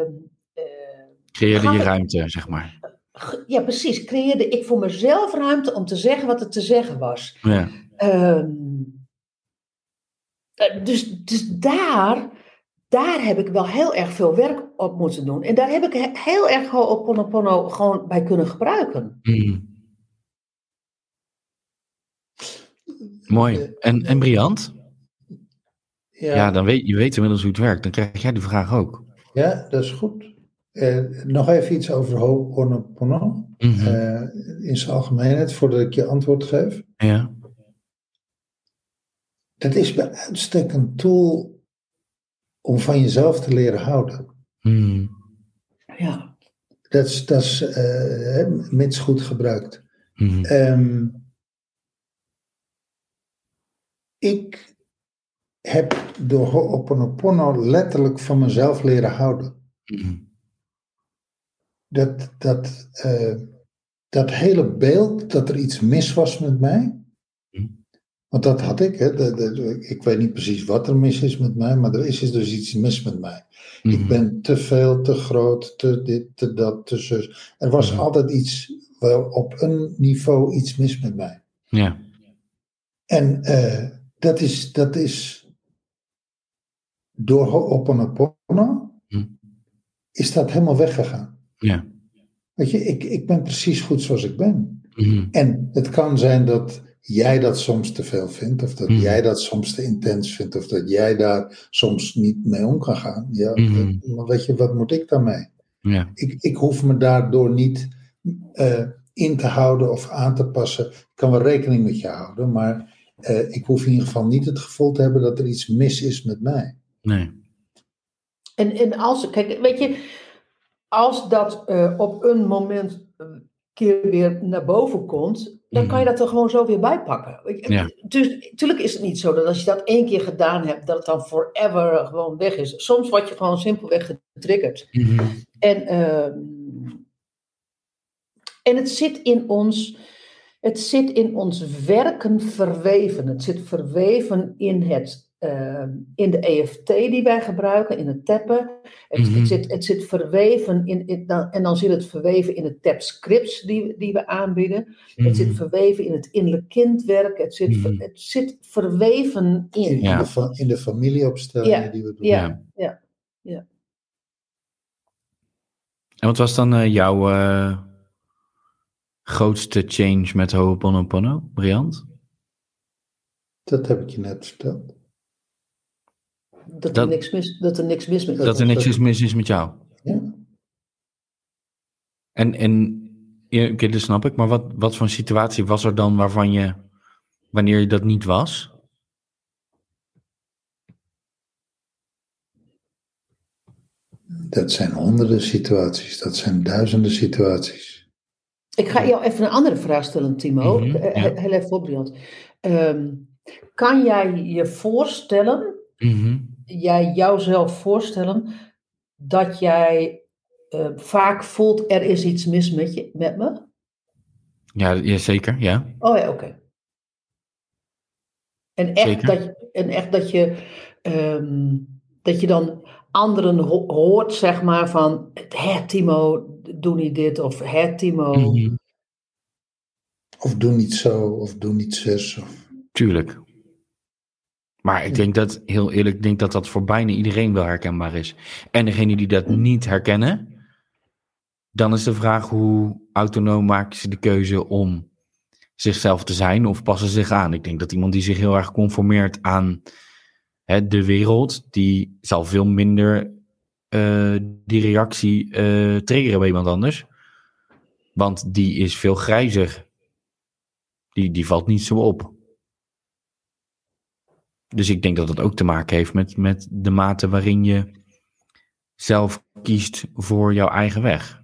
Creëerde je ik- ruimte, zeg maar. ja, precies. Creëerde ik voor mezelf ruimte om te zeggen wat er te zeggen was. Ja. Ehm, eh, dus, dus daar, daar heb ik wel heel erg veel werk op moeten doen. En daar heb ik he- heel erg gewoon op Ponopono gewoon bij kunnen gebruiken. Mhm. Mooi. En, en Briant? Ja, Ja, dan weet je weet inmiddels hoe het werkt. Dan krijg jij die vraag ook. ja dat is goed. Eh, nog even iets over Ho'oponopono. Mhm. eh in zijn algemeenheid, voordat ik je antwoord geef. ja. Dat is bij uitstek een tool om van jezelf te leren houden. Mhm. Ja. Dat is, dat is eh, mits goed gebruikt. Ehm, ik heb door Ho'oponopono letterlijk van mezelf leren houden. Mhm. Dat, dat, eh, dat hele beeld dat er iets mis was met mij. Hm. Want dat had ik. Hè, de- de- ik weet niet precies wat er mis is met mij, maar er is dus iets mis met mij. Ik Mhm. ben te veel, te groot, te dit, te dat, te zus. Er was Mhm. altijd iets, wel op een niveau iets mis met mij. Ja. En eh, dat, is, dat is door Ho'oponopono Hm. is dat helemaal weggegaan. Ja. Weet je, ik, ik ben precies goed zoals ik ben. Mhm. En het kan zijn dat jij dat soms te veel vindt, of dat Mhm. jij dat soms te intens vindt, of dat jij daar soms niet mee om kan gaan. Ja, dat- maar weet je, wat moet ik daarmee? Ja. Ik, ik hoef me daardoor niet eh, in te houden of aan te passen. Ik kan wel rekening met je houden, maar eh, ik hoef in ieder geval niet het gevoel te hebben dat er iets mis is met mij. Nee. En, en als, kijk, weet je, als dat eh, op een moment een keer weer naar boven komt, dan kan je dat er gewoon zo weer bijpakken. Weet je, Ja. Dus natuurlijk is het niet zo dat als je dat één keer gedaan hebt, dat het dan forever gewoon weg is. Soms word je gewoon simpelweg getriggerd. Mhm. En, ehm, en het zit in ons, het zit in ons werken verweven. Het zit verweven in, het, ehm, in de EFT die wij gebruiken, in het tappen. Het, Mhm. het, zit, het zit verweven in, in- dan- en dan zit het verweven in het tap scripts die, die we aanbieden. Het zit Mhm. verweven in het innerlijk kindwerk. Het zit, ver- Mhm. het zit verweven in. In, Ja. de, in de familieopstellingen Ja, die we doen. Ja, ja, ja. En wat was dan eh, jouw eh, grootste change met Ho'oponopono, Briant? Dat heb ik je net verteld. Dat, er Dat- niks mis, dat er niks mis met Dat er niks is mis is met jou. Ja. En, en ja, dat snap ik, maar wat, wat voor een situatie was er dan waarvan je, wanneer je dat niet was? Dat zijn honderden situaties, dat zijn duizenden situaties. Ik ga jou even een andere vraag stellen, Timo. Mhm, Eh, ja. Heel even voorbeeld. Ehm, kan jij je voorstellen, Mhm. jij jouzelf voorstellen, dat jij eh, vaak voelt er is iets mis met, je, met me? Ja, zeker, ja. Oh ja, oké. En echt dat en echt dat je, ehm, dat je dan anderen ho- hoort, zeg maar, van, hé Timo, doe niet dit, of hé Timo. Mhm. Of doe niet zo, of doe niet zus. Of... Tuurlijk. Maar ik denk dat, heel eerlijk, ik denk dat dat voor bijna iedereen wel herkenbaar is. En degene die dat niet herkennen, dan is de vraag hoe autonoom maken ze de keuze om zichzelf te zijn of passen ze zich aan. Ik denk dat iemand die zich heel erg conformeert aan hè, de wereld, die zal veel minder eh, die reactie eh triggeren bij iemand anders. Want die is veel grijzer. Die, die valt niet zo op. Dus ik denk dat dat ook te maken heeft met, met de mate waarin je zelf kiest voor jouw eigen weg.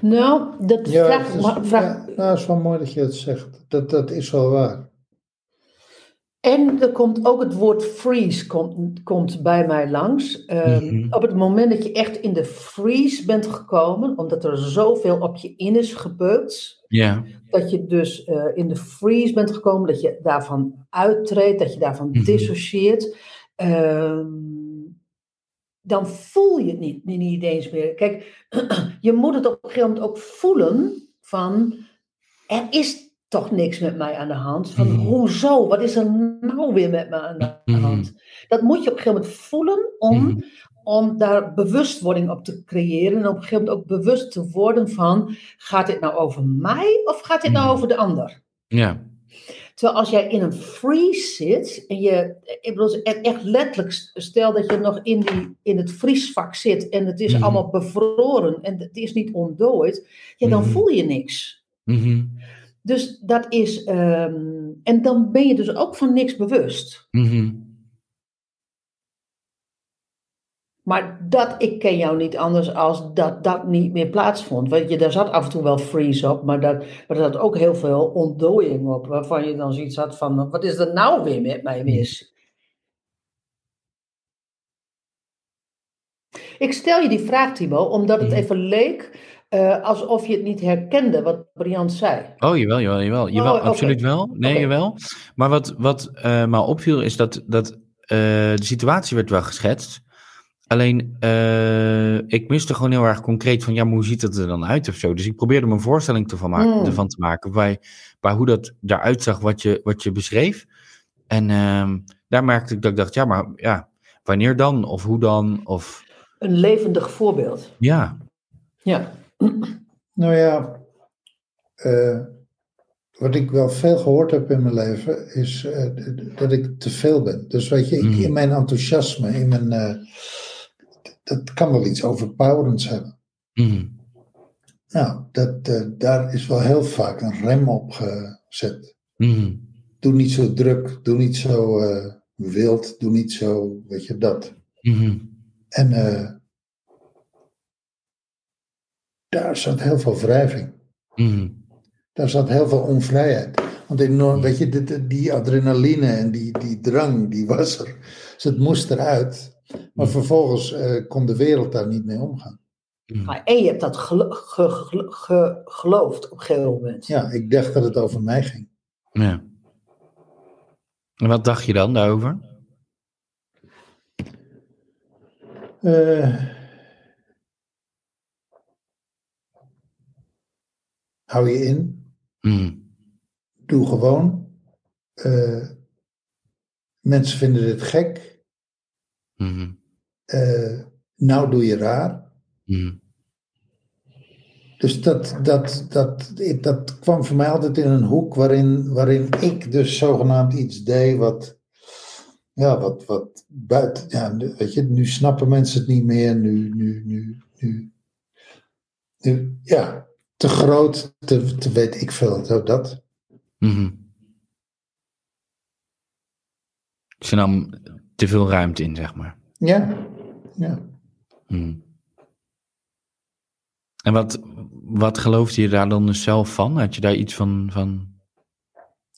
Nou, dat Ja, vraag, is, vraag- ja, nou, is wel mooi dat je het zegt. Dat, dat is wel waar. En er komt ook het woord freeze komt, komt bij mij langs. Ehm, Mhm. Op het moment dat je echt in de freeze bent gekomen, omdat er zoveel op je in is gebeukt, Ja. dat je dus eh, in de freeze bent gekomen, dat je daarvan uittreedt, dat je daarvan Mhm. dissocieert, ehm, dan voel je het niet, niet, niet eens meer. Kijk, je moet het op een gegeven moment ook voelen van, er is toch niks met mij aan de hand. Van, Mhm. hoezo? Wat is er nou weer met me aan de Mhm. hand? Dat moet je op een gegeven moment voelen om Mhm. om daar bewustwording op te creëren. En op een gegeven moment ook bewust te worden van, gaat dit nou over mij of gaat dit nou Mhm. over de ander? Ja. Terwijl als jij in een freeze zit, en je, ik bedoel, echt letterlijk, stel dat je nog in, die, in het vriesvak zit en het is allemaal bevroren en het is niet ontdooid, ja, dan voel je niks. Mhm. Dus dat is, ehm, en dan ben je dus ook van niks bewust. Mhm. Maar dat, ik ken jou niet anders als dat dat niet meer plaatsvond. Want je, daar zat af en toe wel freeze op, maar, dat, maar er zat ook heel veel ontdooiing op. Waarvan je dan zoiets had van, wat is er nou weer met mij mis? Ik stel je die vraag, Timo, omdat het Mhm. even leek eh, alsof je het niet herkende wat Brian zei. Oh, jawel, jawel, jawel. jawel Oh, absoluut wel. Nee, jawel. Maar wat, wat eh me opviel is dat, dat eh, de situatie werd wel geschetst. Alleen, ik miste gewoon heel erg concreet van, ja, maar hoe ziet het er dan uit of zo? Dus ik probeerde me een voorstelling ervan, maken, Hmm. ervan te maken bij, bij hoe dat eruit zag wat je, wat je beschreef. En ehm, daar merkte ik dat ik dacht, ja, maar ja, wanneer dan? Of hoe dan? Of Een levendig voorbeeld. ja. Ja. Nou ja, eh, wat ik wel veel gehoord heb in mijn leven, is eh, dat ik te veel ben. Dus weet je, ik, Mhm. in mijn enthousiasme, in mijn, eh, dat kan wel iets overpowerends hebben. Mhm. Nou, dat, daar is wel heel vaak een rem op gezet. Mhm. Doe niet zo druk, doe niet zo wild, doe niet zo, weet je, dat. En daar zat heel veel wrijving. Mhm. Daar zat heel veel onvrijheid. Want enorm, weet je, die adrenaline en die, die drang, die was er. Dus het moest eruit. Maar Mhm. vervolgens eh, kon de wereld daar niet mee omgaan. Mhm. Maar, en je hebt dat gelo- ge- ge- ge- geloofd op een gegeven moment. Ja, ik dacht dat het over mij ging. Ja. En wat dacht je dan daarover? Eh, hou je in. Mhm. Doe gewoon. Eh, mensen vinden dit gek. Mhm. Eh, nou doe je raar. Mhm. Dus dat, dat, dat, dat kwam voor mij altijd in een hoek waarin, waarin ik dus zogenaamd iets deed wat, ja, wat, wat buiten, ja, weet je, nu snappen mensen het niet meer, nu, nu, nu, nu, nu ja, te groot, te, te weet ik veel, zo dat. Mhm. Ze nam te veel ruimte in, zeg maar. Ja, ja. Mhm. En wat, wat geloofde je daar dan dus zelf van? Had je daar iets van... van...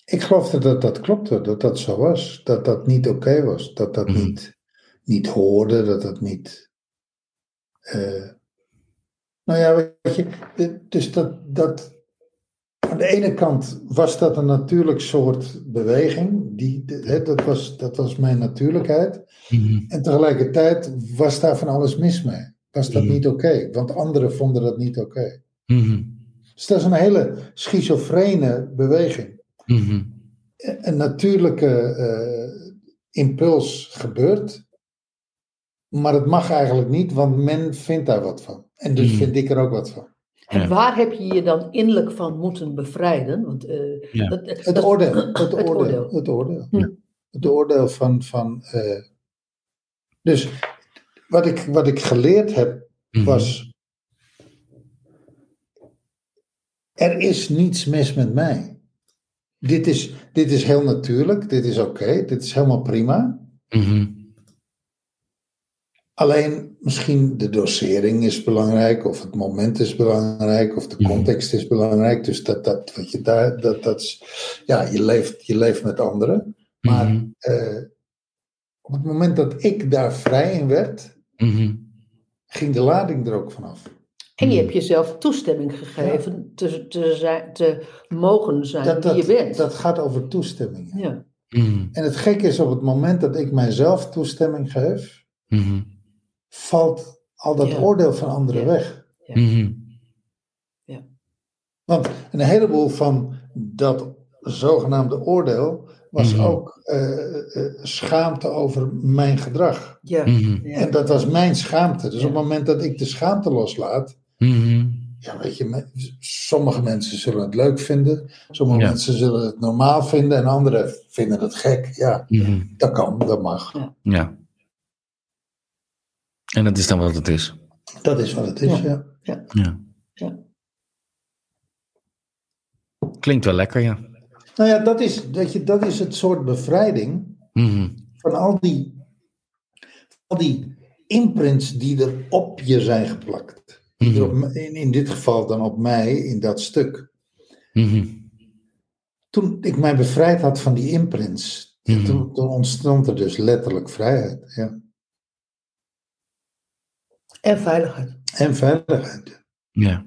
Ik geloofde dat dat klopte, dat dat zo was. Dat dat niet oké was. Dat dat Mhm. niet, niet hoorde, dat dat niet... eh, nou ja, weet je, dus dat, dat... Aan de ene kant was dat een natuurlijk soort beweging. Die, hè, dat, was, dat was mijn natuurlijkheid. Mhm. En tegelijkertijd was daar van alles mis mee. Was dat Mhm. niet oké? Want anderen vonden dat niet oké. Mhm. Dus dat is een hele schizofrene beweging. Een natuurlijke eh, impuls gebeurt, maar het mag eigenlijk niet, want men vindt daar wat van. En dus Mhm. vind ik er ook wat van. En Ja. waar heb je je dan innerlijk van moeten bevrijden? Want, eh, Ja. dat, Het dat- oordeel. Het het oordeel. oordeel. Het oordeel. Hm. Het oordeel van. van eh, dus wat ik, wat ik geleerd heb Mhm. was. Er is niets mis met mij. Dit is, dit is heel natuurlijk, dit is oké, dit is helemaal prima. Mhm. Alleen misschien de dosering is belangrijk, of het moment is belangrijk, of de Mhm. context is belangrijk. Dus dat, dat, wat je daar, dat, dat is, ja, je leeft, je leeft met anderen. Maar Mhm. eh, op het moment dat ik daar vrij in werd, Mhm. ging de lading er ook vanaf. En je hebt jezelf toestemming gegeven te, te, zijn, te mogen zijn Dat, wie je bent. dat gaat over toestemming. ja. En het gekke is, op het moment dat ik mijzelf toestemming geef. Valt al dat Ja. oordeel van anderen Ja. weg. Mhm. Want een heleboel van dat zogenaamde oordeel was Mhm. ook eh, eh, schaamte over mijn gedrag. Ja. Mhm. Ja. En dat was mijn schaamte. Dus Ja. op het moment dat ik de schaamte loslaat, ja, weet je, sommige mensen zullen het leuk vinden, sommige Ja. mensen zullen het normaal vinden en anderen vinden het gek. Ja, dat kan, dat mag. Ja. En dat is dan wat het is. Dat is wat het is, Ja. ja. Ja. Ja. Klinkt wel lekker, ja. Nou ja, dat is, weet je, dat is het soort bevrijding Mhm. van al die, al die imprints die er op je zijn geplakt. Op Mhm. in, in dit geval dan op mij, in dat stuk. Mhm. Toen ik mij bevrijd had van die imprints, toen, toen ontstond er dus letterlijk vrijheid. Ja. En veiligheid. En veiligheid. Ja.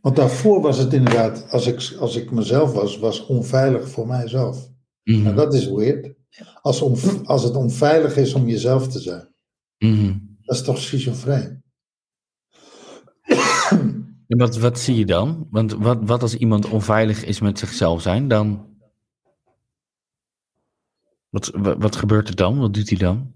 Want daarvoor was het inderdaad, als ik, als ik mezelf was, was onveilig voor mijzelf. Mhm. Nou, dat is weird. Als, on, als het onveilig is om jezelf te zijn. Mhm. Dat is toch schizofreen? En wat, wat zie je dan? Want wat, wat als iemand onveilig is met zichzelf zijn, dan... Wat, wat, wat gebeurt er dan? Wat doet hij dan?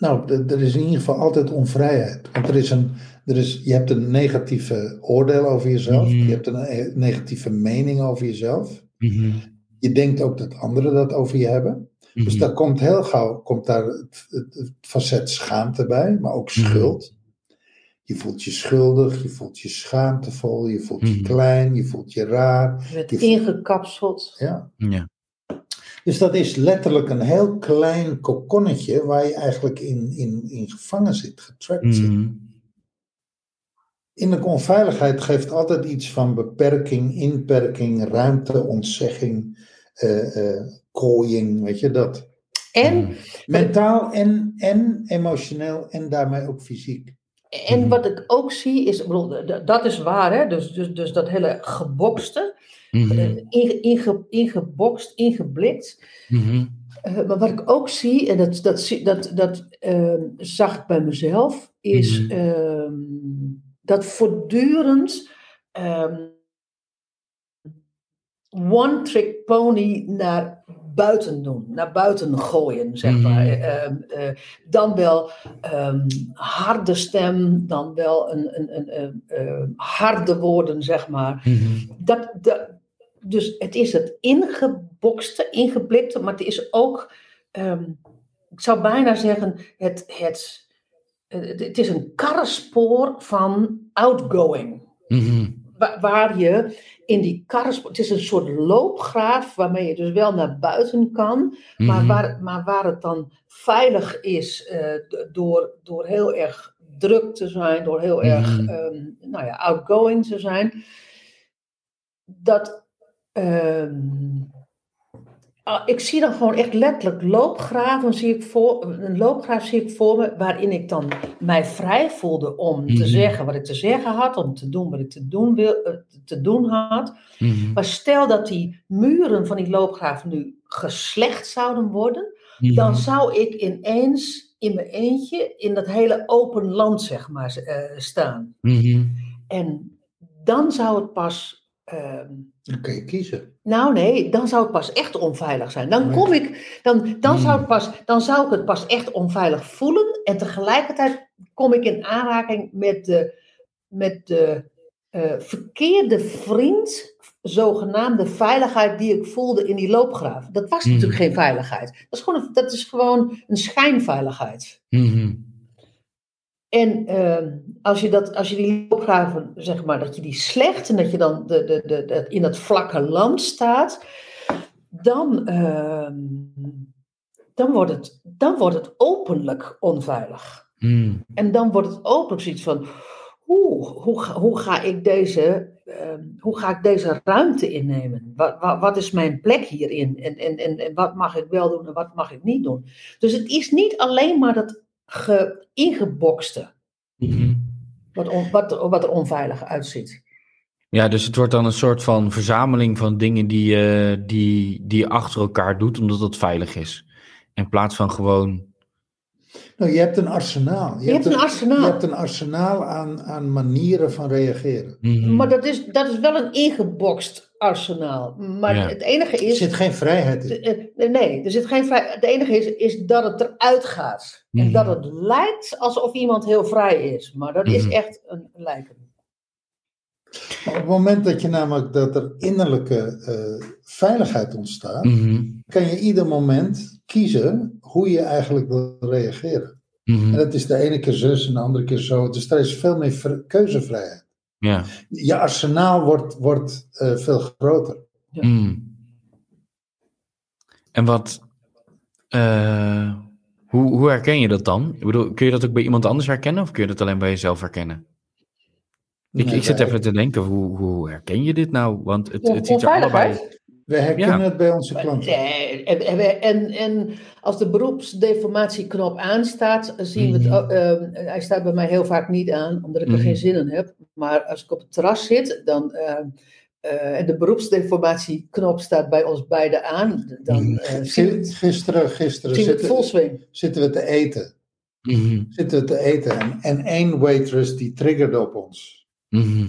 Nou, er is in ieder geval altijd onvrijheid. Want er is een, er is, je hebt een negatieve oordeel over jezelf. Mhm. Je hebt een eh, negatieve mening over jezelf. Mhm. Je denkt ook dat anderen dat over je hebben. Dus Mhm. daar komt heel gauw komt daar het, het, het facet schaamte bij, maar ook schuld. Je voelt je schuldig, je voelt je schaamtevol, je voelt je klein, je voelt je raar. Je bent Je voelt- ingekapseld. Ja. Ja. Dus dat is letterlijk een heel klein kokonnetje waar je eigenlijk in, in, in gevangen zit, getrapt zit. Mhm. Innerlijke onveiligheid geeft altijd iets van beperking, inperking, ruimte, ontzegging, eh, eh, kooiing, weet je dat. En, Mhm. Mentaal en, en emotioneel en daarmee ook fysiek. en wat ik ook zie is, ik bedoel, d- dat is waar, hè? Dus, dus, dus dat hele gebokste, Inge, inge, ingebokst, ingeblikt. Mhm. Eh, maar wat ik ook zie, en dat, dat, dat, dat ehm, zag ik bij mezelf, is Mhm. ehm, dat voortdurend ehm, one-trick pony naar buiten doen, naar buiten gooien, zeg Mhm. maar. Eh, dan wel harde stem, dan wel een, een, een, een, harde woorden, zeg maar dat, dat, dus het is het ingebokste, ingeblikte, maar het is ook, ehm, ik zou bijna zeggen, het, het, het, is een karrespoor van outgoing. Mhm. Wa- Waar je in die karrespoor, het is een soort loopgraaf waarmee je dus wel naar buiten kan, maar Mhm. waar, maar waar het dan veilig is eh, door, door heel erg druk te zijn, door heel erg Mhm. ehm, nou ja, outgoing te zijn. Dat. Ehm, ah, ik zie dan gewoon echt letterlijk loopgraven, zie ik voor, een loopgraaf zie ik voor me, waarin ik dan mij vrij voelde om te Mhm. zeggen wat ik te zeggen had, om te doen wat ik te doen, wil, eh, te doen had. Mhm. Maar stel dat die muren van die loopgraaf nu geslecht zouden worden, Mhm. dan zou ik ineens in mijn eentje in dat hele open land, zeg maar, eh, staan. En dan zou het pas. ehm, Dan kun je kiezen. nou nee, dan zou het pas echt onveilig zijn. Dan kom ik, dan, dan, Hmm. zou het pas, dan zou ik het pas echt onveilig voelen. En tegelijkertijd kom ik in aanraking met de, met de eh, verkeerde vriend, zogenaamde veiligheid die ik voelde in die loopgraaf. Dat was Hmm. natuurlijk geen veiligheid. Dat is gewoon, een- dat is gewoon een schijnveiligheid. Mhm. En ehm, als, je dat, als je die loopgraven, zeg maar, dat je die slecht en dat je dan de, de, de, de- in dat vlakke land staat, dan, ehm, dan, wordt het, dan wordt het openlijk onveilig. Mhm. En dan wordt het openlijk zoiets van, hoe, hoe, ga- hoe, ga ik deze, ehm, hoe ga ik deze ruimte innemen? Wat, wat, wat is mijn plek hierin? En, en, en, en wat mag ik wel doen en wat mag ik niet doen? Dus het is niet alleen maar dat ge, ingebokste Mhm. wat, on- wat, wat er onveilig uitziet. Ja, dus het wordt dan een soort van verzameling van dingen die, je die, die je achter elkaar doet, omdat het veilig is. In plaats van gewoon. Nou, je hebt een arsenaal. Je hebt een arsenaal. Je hebt een arsenaal aan, aan manieren van reageren. Mhm. Maar dat is, dat is wel een ingebokst arsenaal. Maar Ja. het enige Er is. zit geen vrijheid in. Eh, Nee, er zit geen vrij. Het enige is, is dat het eruit gaat. En Mhm. dat het lijkt alsof iemand heel vrij is. Maar dat is Mhm. echt een lijken. Maar op het moment dat je namelijk dat er innerlijke eh, veiligheid ontstaat, Mhm. kan je ieder moment kiezen hoe je eigenlijk wil reageren. En dat is de ene keer zus en de andere keer zo. Dus er is veel meer vri- keuzevrijheid. Ja. Je arsenaal wordt, wordt eh, veel groter. Ja. Mhm. En wat. eh, hoe, hoe herken je dat dan? Ik bedoel, kun je dat ook bij iemand anders herkennen of kun je dat alleen bij jezelf herkennen? Ik, Nee, ik zit even te denken, hoe, hoe herken je dit nou? Want het, het ziet er allebei... We herkennen Ja. het bij onze klanten. En, en, en als de beroepsdeformatieknop aanstaat, zien we het. Mhm. ook, ehm, hij staat bij mij heel vaak niet aan, omdat ik er Mhm. geen zin in heb. Maar als ik op het terras zit, dan. ehm, eh, en de beroepsdeformatieknop staat bij ons beiden aan. Dan eh, zien we Gi- het, Gisteren, gisteren zien we het zitten, vol swing. zitten we te eten. Mhm. Zitten we te eten. En, en één waitress die triggerde op ons. Mhm.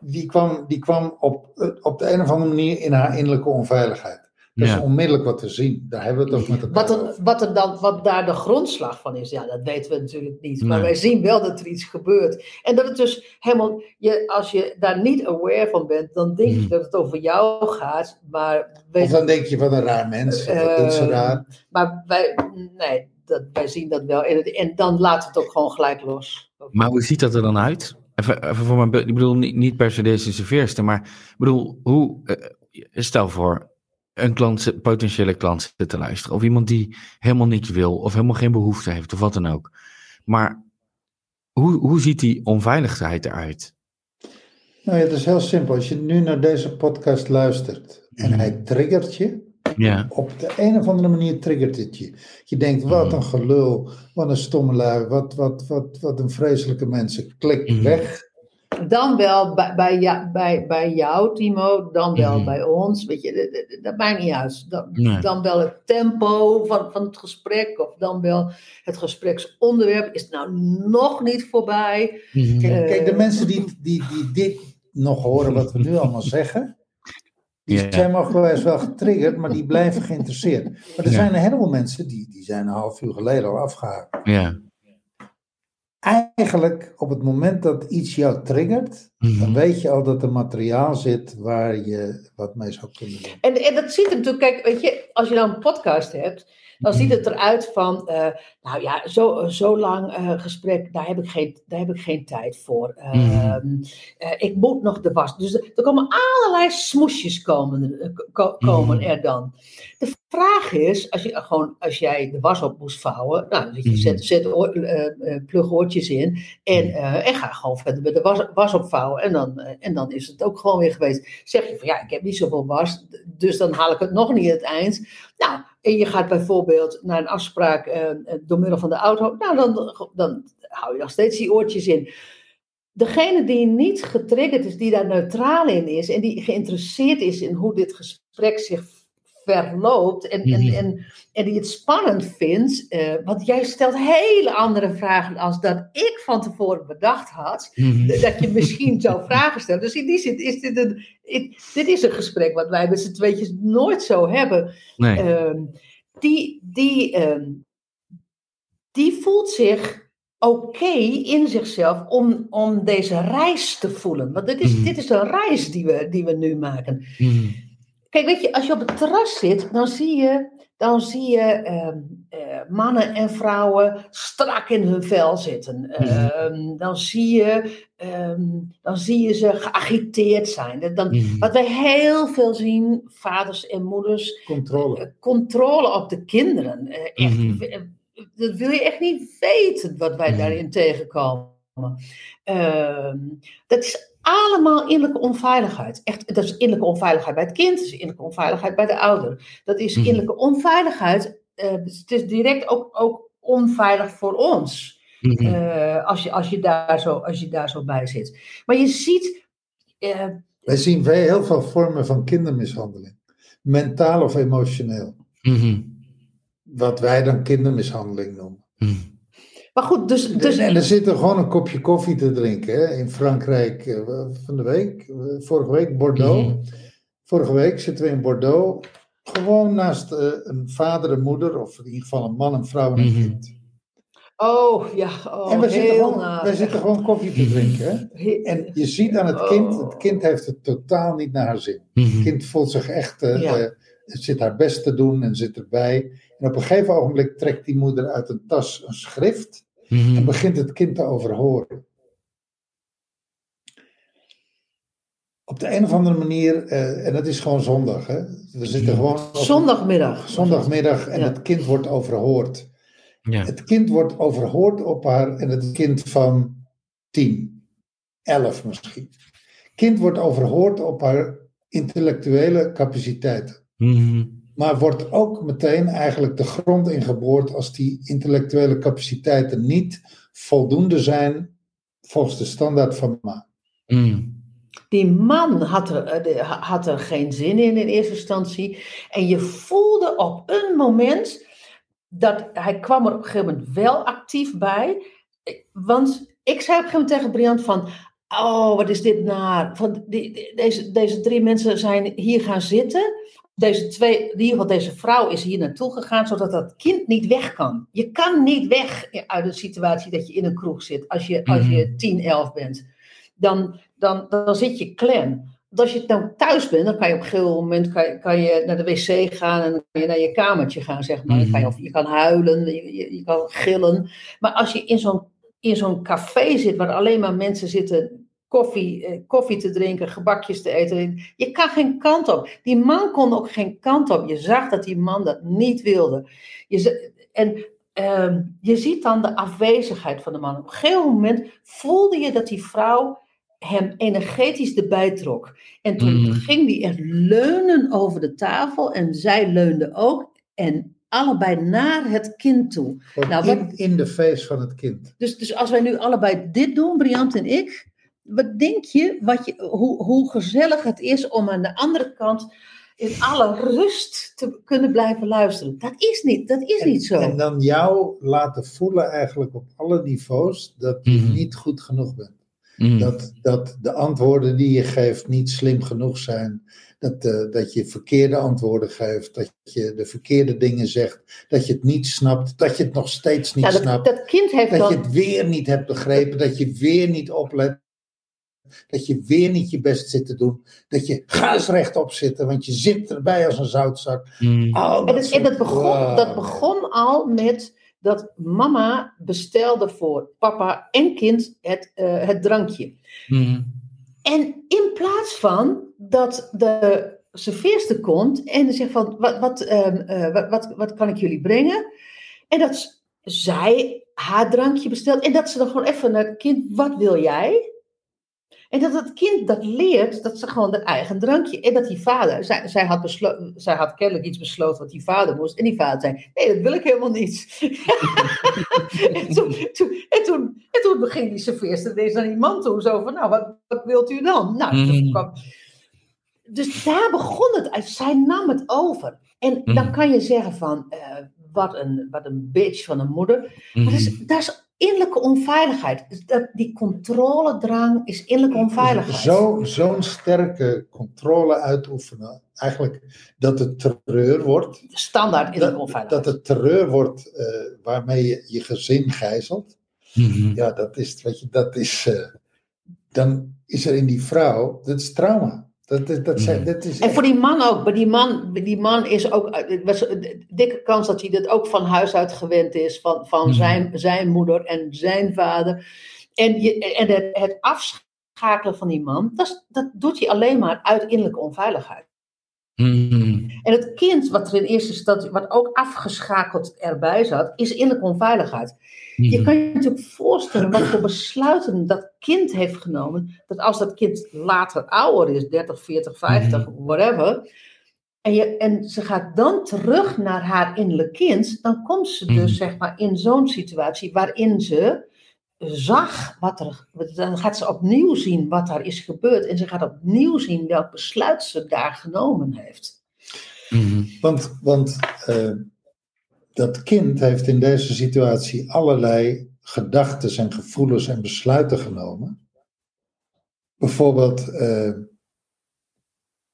Die kwam, die kwam op, eh, op de een of andere manier in haar innerlijke onveiligheid. Dat Ja. is onmiddellijk wat te zien. Daar hebben we het ook met elkaar Wat, er, over. wat, er dan, wat daar de grondslag van is, ja, dat weten we natuurlijk niet. Maar Nee. wij zien wel dat er iets gebeurt. En dat het dus helemaal, je, als je daar niet aware van bent, dan denk je Mhm. dat het over jou gaat. Maar Of dan denk je, wat een raar mens. Wat doet ze Eh, raar? maar wij, nee, dat, wij zien dat wel. En, het- en dan laat het ook gewoon gelijk los. Maar hoe ziet dat er dan uit? Even, even voor mijn, ik bedoel niet, niet per se deze serveerster, maar ik bedoel, hoe, eh, stel voor, een klant, potentiële klant zit te luisteren, of iemand die helemaal niks wil, of helemaal geen behoefte heeft, of wat dan ook. Maar hoe, hoe ziet die onveiligheid eruit? Nou ja, het is heel simpel. Als je nu naar deze podcast luistert en Mhm. hij triggert je, Ja. op de een of andere manier triggert het je. Je denkt, wat Mhm. een gelul, wat een stomme lui, wat, wat, wat, wat een vreselijke mensen. Klik Mhm. weg. Dan wel bij, bij, ja, bij, bij jou, Timo, dan wel Mhm. bij ons. Weet je, dat, dat- dat maakt niet uit. Dan, Nee. dan wel het tempo van, van het gesprek, of dan wel het gespreksonderwerp. Is het nou nog niet voorbij? Mhm. Kijk, kijk, de Eh. mensen die, die, die dit nog horen, wat we nu allemaal zeggen, die zijn mogelijk wel getriggerd, maar die blijven geïnteresseerd. Maar er zijn een heleboel mensen die, die zijn een half uur geleden al afgehaakt. Ja. Eigenlijk op het moment dat iets jou triggert, Mhm. dan weet je al dat er materiaal zit waar je wat mee zou kunnen doen. En, en dat ziet er natuurlijk, kijk, weet je, als je dan een podcast hebt, dan ziet het eruit van, eh, nou ja, zo, zo lang eh, gesprek, daar heb, ik geen, daar heb ik geen tijd voor. Ehm, Mhm. eh, ik moet nog de was. Dus er, komen allerlei smoesjes komen, ko- komen Mhm. er dan. De vraag is, als, je, gewoon, als jij de was op moest vouwen, nou, dus je Mhm. zet, zet oor- eh, eh, plug oortjes in en, eh, en ga gewoon verder met de was, was opvouwen. En dan, en dan is het ook gewoon weer geweest. Zeg je van ja, ik heb niet zoveel was, dus dan haal ik het nog niet het eind. Nou, en je gaat bijvoorbeeld naar een afspraak door middel van de auto. Nou, dan, dan hou je nog steeds die oortjes in. Degene die niet getriggerd is, die daar neutraal in is en die geïnteresseerd is in hoe dit gesprek zich verloopt en, en, Mhm. en, en die het spannend vindt, eh, want jij stelt hele andere vragen als dat ik van tevoren bedacht had, Mhm. dat je misschien zou vragen stellen. Dus in die zin is dit een, dit is een gesprek wat wij met z'n tweetjes nooit zo hebben. Nee. Ehm, die, die, ehm, die voelt zich oké in zichzelf om, om deze reis te voelen. Want dit is, Mhm. dit is een reis die we, die we nu maken. Kijk, weet je, als je op het terras zit, dan zie je, dan zie je ehm, eh, mannen en vrouwen strak in hun vel zitten. Ehm, dan, zie je, ehm, dan zie je ze geagiteerd zijn. Dan, Mhm. wat wij heel veel zien, vaders en moeders, Controle. eh, controle op de kinderen. Eh, echt, Mhm. Dat wil je echt niet weten wat wij Mhm. daarin tegenkomen. Dat is allemaal innerlijke onveiligheid. Echt, dat is innerlijke onveiligheid bij het kind, dat is innerlijke onveiligheid bij de ouder. Dat is Mhm. innerlijke onveiligheid. eh, het is direct ook, ook onveilig voor ons. Mhm. eh, als, je, als, je daar zo, als je daar zo bij zit. Maar je ziet. eh, Wij zien heel veel vormen van kindermishandeling. Mentaal of emotioneel. Mhm. Wat wij dan kindermishandeling noemen. Maar goed, dus. dus en er zit er gewoon een kopje koffie te drinken. Hè? In Frankrijk eh, van de week, eh, vorige week, Bordeaux. Mhm. Vorige week zitten we in Bordeaux. Gewoon naast eh, een vader, een moeder, of in ieder geval een man, een vrouw en een Mhm. kind. oh ja, oh, en we zitten, gewoon, zitten gewoon koffie te drinken. Hè? He- En je ziet aan het kind, Oh. het kind heeft het totaal niet naar haar zin. Mhm. Het kind voelt zich echt, Ja. het zit haar best te doen en zit erbij. En op een gegeven ogenblik trekt die moeder uit een tas een schrift Mhm. en begint het kind te overhoren. Op de een of andere manier, eh, en dat is gewoon zondag, hè? we zitten gewoon op Zondagmiddag. zondagmiddag en Ja. het kind wordt overhoord. Ja. Het kind wordt overhoord op haar, en het kind van 10, 11 misschien. Het kind wordt overhoord op haar intellectuele capaciteiten. Mhm. Maar wordt ook meteen eigenlijk de grond ingeboord als die intellectuele capaciteiten niet voldoende zijn volgens de standaard van ma. Mhm. Die man had er, eh, had er geen zin in in eerste instantie. En je voelde op een moment dat hij kwam er op een gegeven moment wel actief bij. Want ik zei op een gegeven moment tegen Briant van... Oh, wat is dit naar? Van die, die- deze, deze drie mensen zijn hier gaan zitten. Deze twee, in ieder geval deze vrouw is hier naartoe gegaan, zodat dat kind niet weg kan. Je kan niet weg uit een situatie dat je in een kroeg zit als je, als je 10, 11 bent. Dan, dan, dan zit je klem. Want als je nou thuis bent, dan kan je op een gegeven moment kan je, kan je naar de wc gaan en dan kan je naar je kamertje gaan, zeg maar. Dan kan je, of je kan huilen, je, je, je kan gillen. Maar als je in zo'n, in zo'n café zit waar alleen maar mensen zitten koffie, eh, koffie te drinken, gebakjes te eten, je kan geen kant op. Die man kon ook geen kant op. Je zag dat die man dat niet wilde. Je, en ehm, je ziet dan de afwezigheid van de man. Op een gegeven moment voelde je dat die vrouw hem energetisch erbij trok. En toen Mhm. ging die echt leunen over de tafel en zij leunde ook. En allebei naar het kind toe. Nou, in, wat- in de face van het kind. Dus, dus als wij nu allebei dit doen, Briant en ik, wat denk je, wat je hoe, hoe gezellig het is om aan de andere kant in alle rust te kunnen blijven luisteren? Dat is niet, dat is En, niet zo. en dan jou laten voelen eigenlijk op alle niveaus dat je Mhm. niet goed genoeg bent. Mhm. Dat, dat de antwoorden die je geeft niet slim genoeg zijn. Dat, eh, dat je verkeerde antwoorden geeft. Dat je de verkeerde dingen zegt. Dat je het niet snapt. Dat je het nog steeds niet dat, snapt. dat kind heeft Dat dan. je het weer niet hebt begrepen. Dat je weer niet oplet. Dat je weer niet je best zit te doen. Dat je ga eens rechtop zitten, want je zit erbij als een zoutzak. Mm. Al En, dat, begon, dat begon al met dat mama bestelde voor papa en kind het, eh, het drankje. Mm. En in plaats van dat de serveerster komt en zegt van, wat, wat, ehm, eh, wat, wat, wat kan ik jullie brengen? En dat zij haar drankje bestelt en dat ze dan gewoon even naar het kind, wat wil jij? En dat het kind dat leert, dat ze gewoon dat eigen drankje. En dat die vader, zij, zij, had beslo- zij had kennelijk iets besloten wat die vader moest. En die vader zei, nee, dat wil ik helemaal niet. en, toen, toen, en, toen, en toen die serveerster ineens naar die man toe. Zo van, nou, wat, wat wilt u dan? Nou, toen Mhm. kwam- dus daar begon het uit. Zij nam het over. En dan Mhm. kan je zeggen van, eh, wat, een, wat een bitch van een moeder. Maar dat is, Mm. dat is innerlijke onveiligheid. Dus dat, die controledrang is innerlijke onveiligheid. Zo- Zo'n sterke controle uitoefenen. Eigenlijk dat het terreur wordt. Standaard innerlijke Dat, onveiligheid. dat het terreur wordt eh, waarmee je je gezin gijzelt. Mhm. Ja, dat is, weet je, dat is. eh, dan is er in die vrouw, dat is trauma. Dat, dat, dat, zijn, dat is En voor die man ook. Maar die man, die man is ook. eh, was een dikke kans dat hij dat ook van huis uit gewend is. Van, van Mhm. zijn, zijn moeder en zijn vader. En, je, en het, het afschakelen van die man. Dat, dat doet hij alleen maar uit innerlijke onveiligheid. Mhm. En het kind, wat er in eerste instantie, wat ook afgeschakeld erbij zat, is innerlijke onveiligheid. Je Mhm. kan je natuurlijk voorstellen wat voor besluiten dat kind heeft genomen. Dat als dat kind later ouder is, 30, 40, 50, whatever. En, je, en ze gaat dan terug naar haar innerlijk kind. Dan komt ze dus Mhm. zeg maar in zo'n situatie waarin ze zag wat er. Dan gaat ze opnieuw zien wat er is gebeurd. En ze gaat opnieuw zien welk besluit ze daar genomen heeft. Mhm. Want, want eh, dat kind heeft in deze situatie allerlei gedachten en gevoelens en besluiten genomen. Bijvoorbeeld, eh,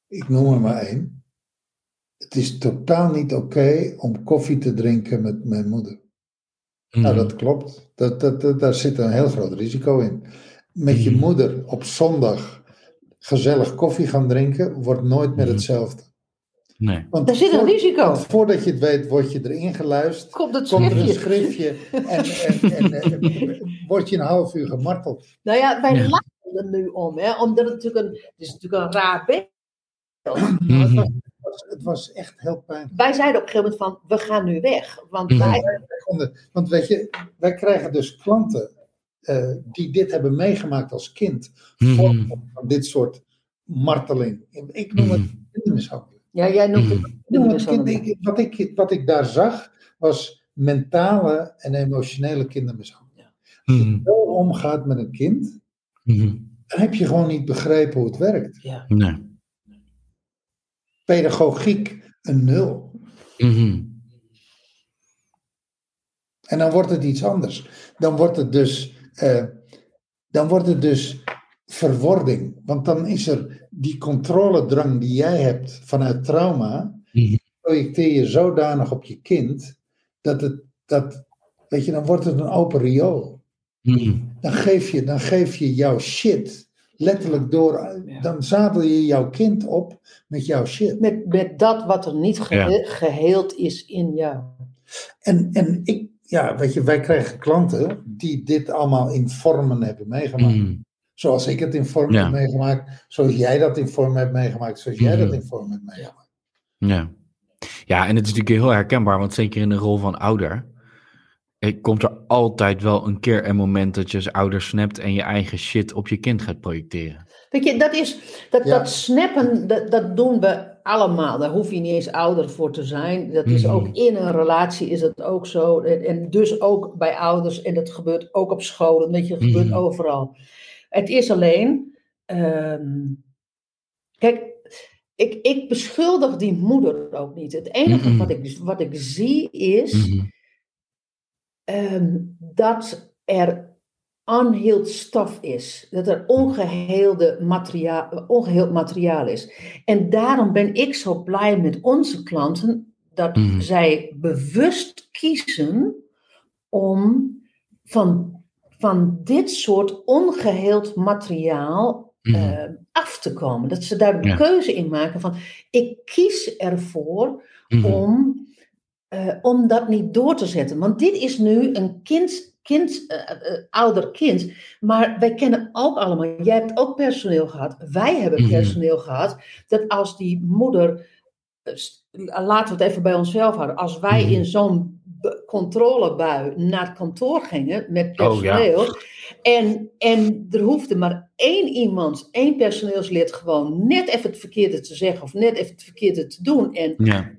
ik noem er maar één. Het is totaal niet oké om koffie te drinken met mijn moeder. Nou, Mhm. dat klopt. Dat, dat, dat, daar zit een heel groot risico in. Met je Mhm. moeder op zondag gezellig koffie gaan drinken, wordt nooit meer hetzelfde. Nee. Want Daar zit een voor- risico. want voordat je het weet, word je erin geluisterd. Komt het Komt er een schriftje. schriftje en, en, en, en word je een half uur gemarteld. Nou ja, wij Ja. lachen er nu om, hè, omdat het natuurlijk een, het is natuurlijk een raar beeld. Mhm. Het, was, het was echt heel pijnlijk. Wij zeiden op een gegeven moment van, we gaan nu weg. Want Mhm. wij, Want weet je, wij krijgen dus klanten eh, die dit hebben meegemaakt als kind. Vormen van dit soort marteling. Ik noem het kindermishandeling. Ja, jij noemt het Mhm. Het kind- kindermishandeling. ik- wat, ik, wat ik daar zag, was mentale en emotionele kindermishandeling. Als je Mhm. zo omgaat met een kind, Mhm. dan heb je gewoon niet begrepen hoe het werkt. Ja. Nee. Pedagogiek, een nul. Mhm. En dan wordt het iets anders. Dan wordt het dus, eh, dan wordt het dus verwording. Want dan is er die controledrang die jij hebt vanuit trauma, Mhm. projecteer je zodanig op je kind, dat het, dat, weet je, dan wordt het een open riool. Mhm. Dan geef je, dan geef je jouw shit letterlijk door, Ja. dan zadel je jouw kind op met jouw shit. Met, met dat wat er niet gehe- geheeld is in jou. En, en ik, ja, weet je, wij krijgen klanten die dit allemaal in vormen hebben meegemaakt. Mhm. Zoals ik het in vorm Ja. heb meegemaakt, zoals jij dat in vorm hebt meegemaakt, zoals jij dat Mhm. in vorm hebt meegemaakt. Ja. ja, en het is natuurlijk heel herkenbaar, want zeker in de rol van ouder, komt er altijd wel een keer een moment dat je als ouder snapt en je eigen shit op je kind gaat projecteren. Weet je, dat is, dat, Ja. dat snappen, dat, dat doen we allemaal. Daar hoef je niet eens ouder voor te zijn. Dat is Mhm. ook in een relatie is het ook zo. En, en dus ook bij ouders. En dat gebeurt ook op scholen. Weet je, het gebeurt Mhm. overal. Het is alleen... ehm, kijk, ik, ik beschuldig die moeder ook niet. Het enige Mhm. wat, ik, wat ik zie is... Mhm. ehm, dat er unhealed stuff is. Dat er ongeheelde materiaal, ongeheeld materiaal is. En daarom ben ik zo blij met onze klanten dat Mhm. zij bewust kiezen om van, van dit soort ongeheeld materiaal Mhm. eh, af te komen. Dat ze daar de Ja. keuze in maken van ik kies ervoor Mhm. om, eh, om dat niet door te zetten. Want dit is nu een kind, kind eh, ouder kind. Maar wij kennen ook allemaal, jij hebt ook personeel gehad, wij hebben Mhm. personeel gehad, dat als die moeder, laten we het even bij onszelf houden, als wij in zo'n controlebui naar het kantoor gingen met Oh, ja. personeel. En, en er hoefde maar één iemand, één personeelslid gewoon net even het verkeerde te zeggen of net even het verkeerde te doen. En Ja,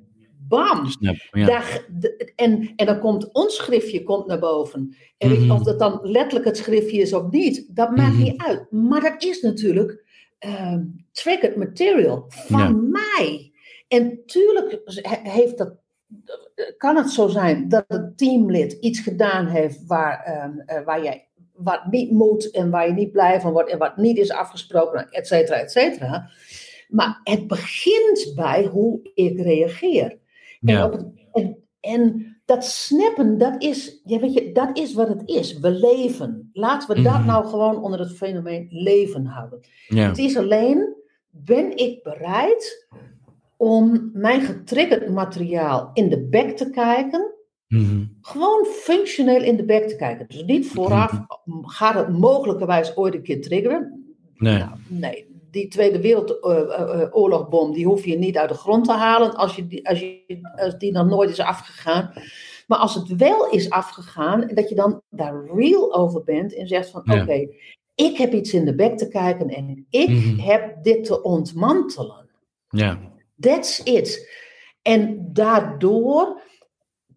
bam, snap. Ja. daar, en, en dan komt ons schriftje komt naar boven. En Mhm. of dat dan letterlijk het schriftje is of niet, dat maakt Mhm. niet uit. Maar dat is natuurlijk ehm triggered material van mij. En tuurlijk he- heeft dat, kan het zo zijn dat het teamlid iets gedaan heeft waar, eh, waar jij wat niet moet en waar je niet blij van wordt en wat niet is afgesproken, et cetera, et cetera. Maar het begint bij hoe ik reageer. En, Ja. op het- en, en dat snappen, dat is, ja, weet je, dat is wat het is. We leven. Laten we dat Mhm. nou gewoon onder het fenomeen leven houden. Ja. Het is alleen, ben ik bereid om mijn getriggerd materiaal in de bek te kijken? Mhm. Gewoon functioneel in de bek te kijken. Dus niet vooraf, gaat het mogelijkerwijs ooit een keer triggeren? Nee. Nou, nee, die Tweede Wereldoorlogbom, die hoef je niet uit de grond te halen als, je die, als, je, als die nog nooit is afgegaan. Maar als het wel is afgegaan, dat je dan daar real over bent en zegt van Ja. oké, ik heb iets in de bek te kijken en ik Mhm. heb dit te ontmantelen. Ja. That's it. En daardoor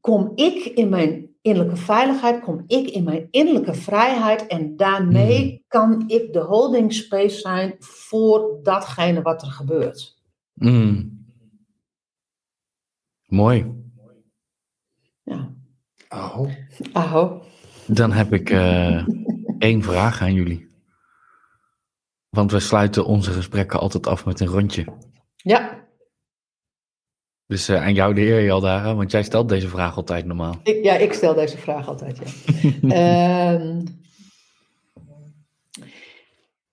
kom ik in mijn innerlijke veiligheid, kom ik in mijn innerlijke vrijheid en daarmee Mhm. kan ik de holding space zijn voor datgene wat er gebeurt. Mm. Mooi. Ja. Oh, Aho. Dan heb ik eh, één vraag aan jullie. Want we sluiten onze gesprekken altijd af met een rondje. Ja, Dus eh, aan jou de eer, Jaldara, want jij stelt deze vraag altijd normaal. ik, ja, ik stel deze vraag altijd. Ja. Ehm,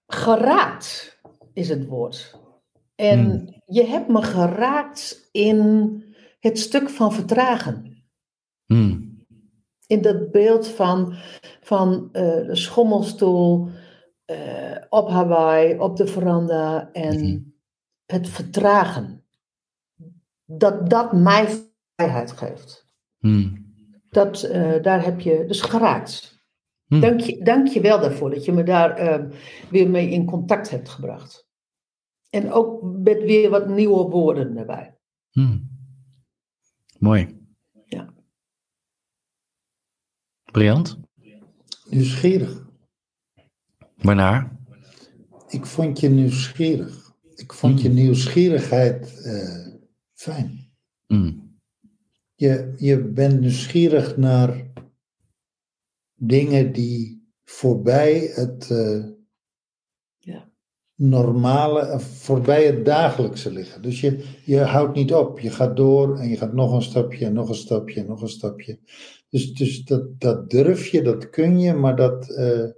geraakt is het woord. En Hmm. je hebt me geraakt in het stuk van vertragen. Mm. in dat beeld van, van eh, de schommelstoel eh, op Hawaii, op de veranda en Mhm. het vertragen. Dat dat mij vrijheid geeft. Mm. Dat, eh, daar heb je dus geraakt. Hm. Dank, je, dank je wel daarvoor dat je me daar eh, weer mee in contact hebt gebracht. En ook met weer wat nieuwe woorden erbij. Mm. Mooi. Ja. Briljant. nieuwsgierig. Waarnaar? Ik vond je nieuwsgierig. Ik vond je nieuwsgierigheid eh, fijn. Mm. Je, je bent nieuwsgierig naar dingen die voorbij het eh, Ja. normale, eh, voorbij het dagelijkse liggen. Dus je, je houdt niet op. Je gaat door en je gaat nog een stapje en nog een stapje en nog een stapje. Dus, dus dat, dat durf je, dat kun je, maar dat, eh,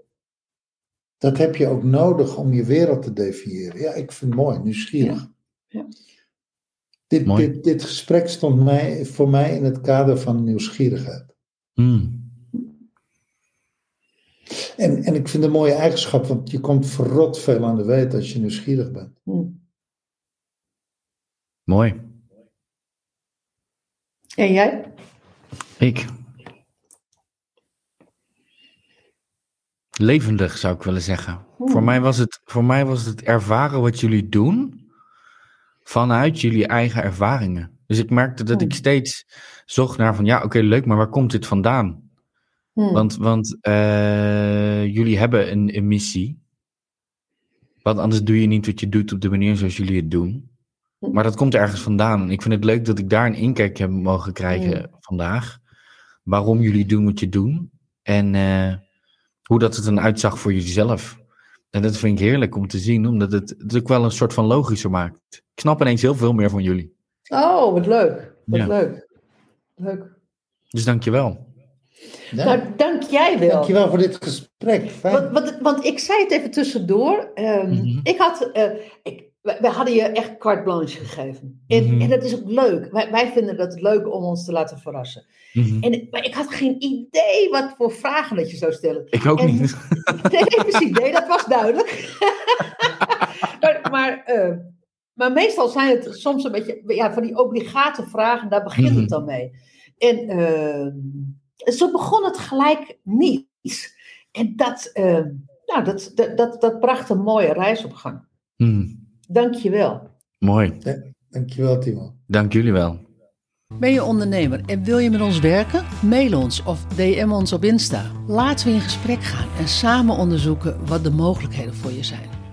dat heb je ook nodig om je wereld te definiëren. Ja, ik vind het mooi, nieuwsgierig. Ja. Dit, Mooi. dit, dit gesprek stond mij, voor mij in het kader van nieuwsgierigheid. Mm. En, en ik vind het een mooie eigenschap, want je komt verrot veel aan de weet als je nieuwsgierig bent. Hm. Mooi. En jij? Ik. Levendig zou ik willen zeggen. Oeh. Voor mij, was het, voor mij was het ervaren wat jullie doen vanuit jullie eigen ervaringen. Dus ik merkte dat ik Oeh. steeds zocht naar van ja, oké, leuk, maar waar komt dit vandaan? Hm. Want, want eh, jullie hebben een, een missie. Want anders doe je niet wat je doet op de manier zoals jullie het doen. Hm. Maar dat komt ergens vandaan. En ik vind het leuk dat ik daar een inkijk heb mogen krijgen vandaag. Waarom jullie doen wat je doen. En eh, hoe dat het dan uitzag voor jezelf. En dat vind ik heerlijk om te zien, omdat het het ook wel een soort van logischer maakt. Ik snap ineens heel veel meer van jullie. Oh, wat leuk. Wat Ja. leuk. Leuk. Dus dankjewel. Ja. Nou, dank jij wel. Dankjewel voor dit gesprek. Fijn. Want, want, want ik zei het even tussendoor. Ehm, Mhm. Ik had, eh, ik, wij, hadden je echt carte blanche gegeven. En, Mhm. en dat is ook leuk. Wij, wij vinden dat leuk om ons te laten verrassen. Mhm. En, maar ik had geen idee wat voor vragen dat je zou stellen. Ik ook En- niet. Nee, precies. Nee, dat was duidelijk. maar, maar, eh, maar meestal zijn het soms een beetje ja, van die obligate vragen. Daar begint Mhm. het dan mee. En eh, zo begon het gelijk niet. En dat, eh, nou, dat, dat, dat, dat bracht een mooie reis op gang. Dank je wel. Mooi. Dankjewel, Timo. Dank jullie wel. Ben je ondernemer en wil je met ons werken? Mail ons of DM ons op Insta. Laten we in gesprek gaan en samen onderzoeken wat de mogelijkheden voor je zijn.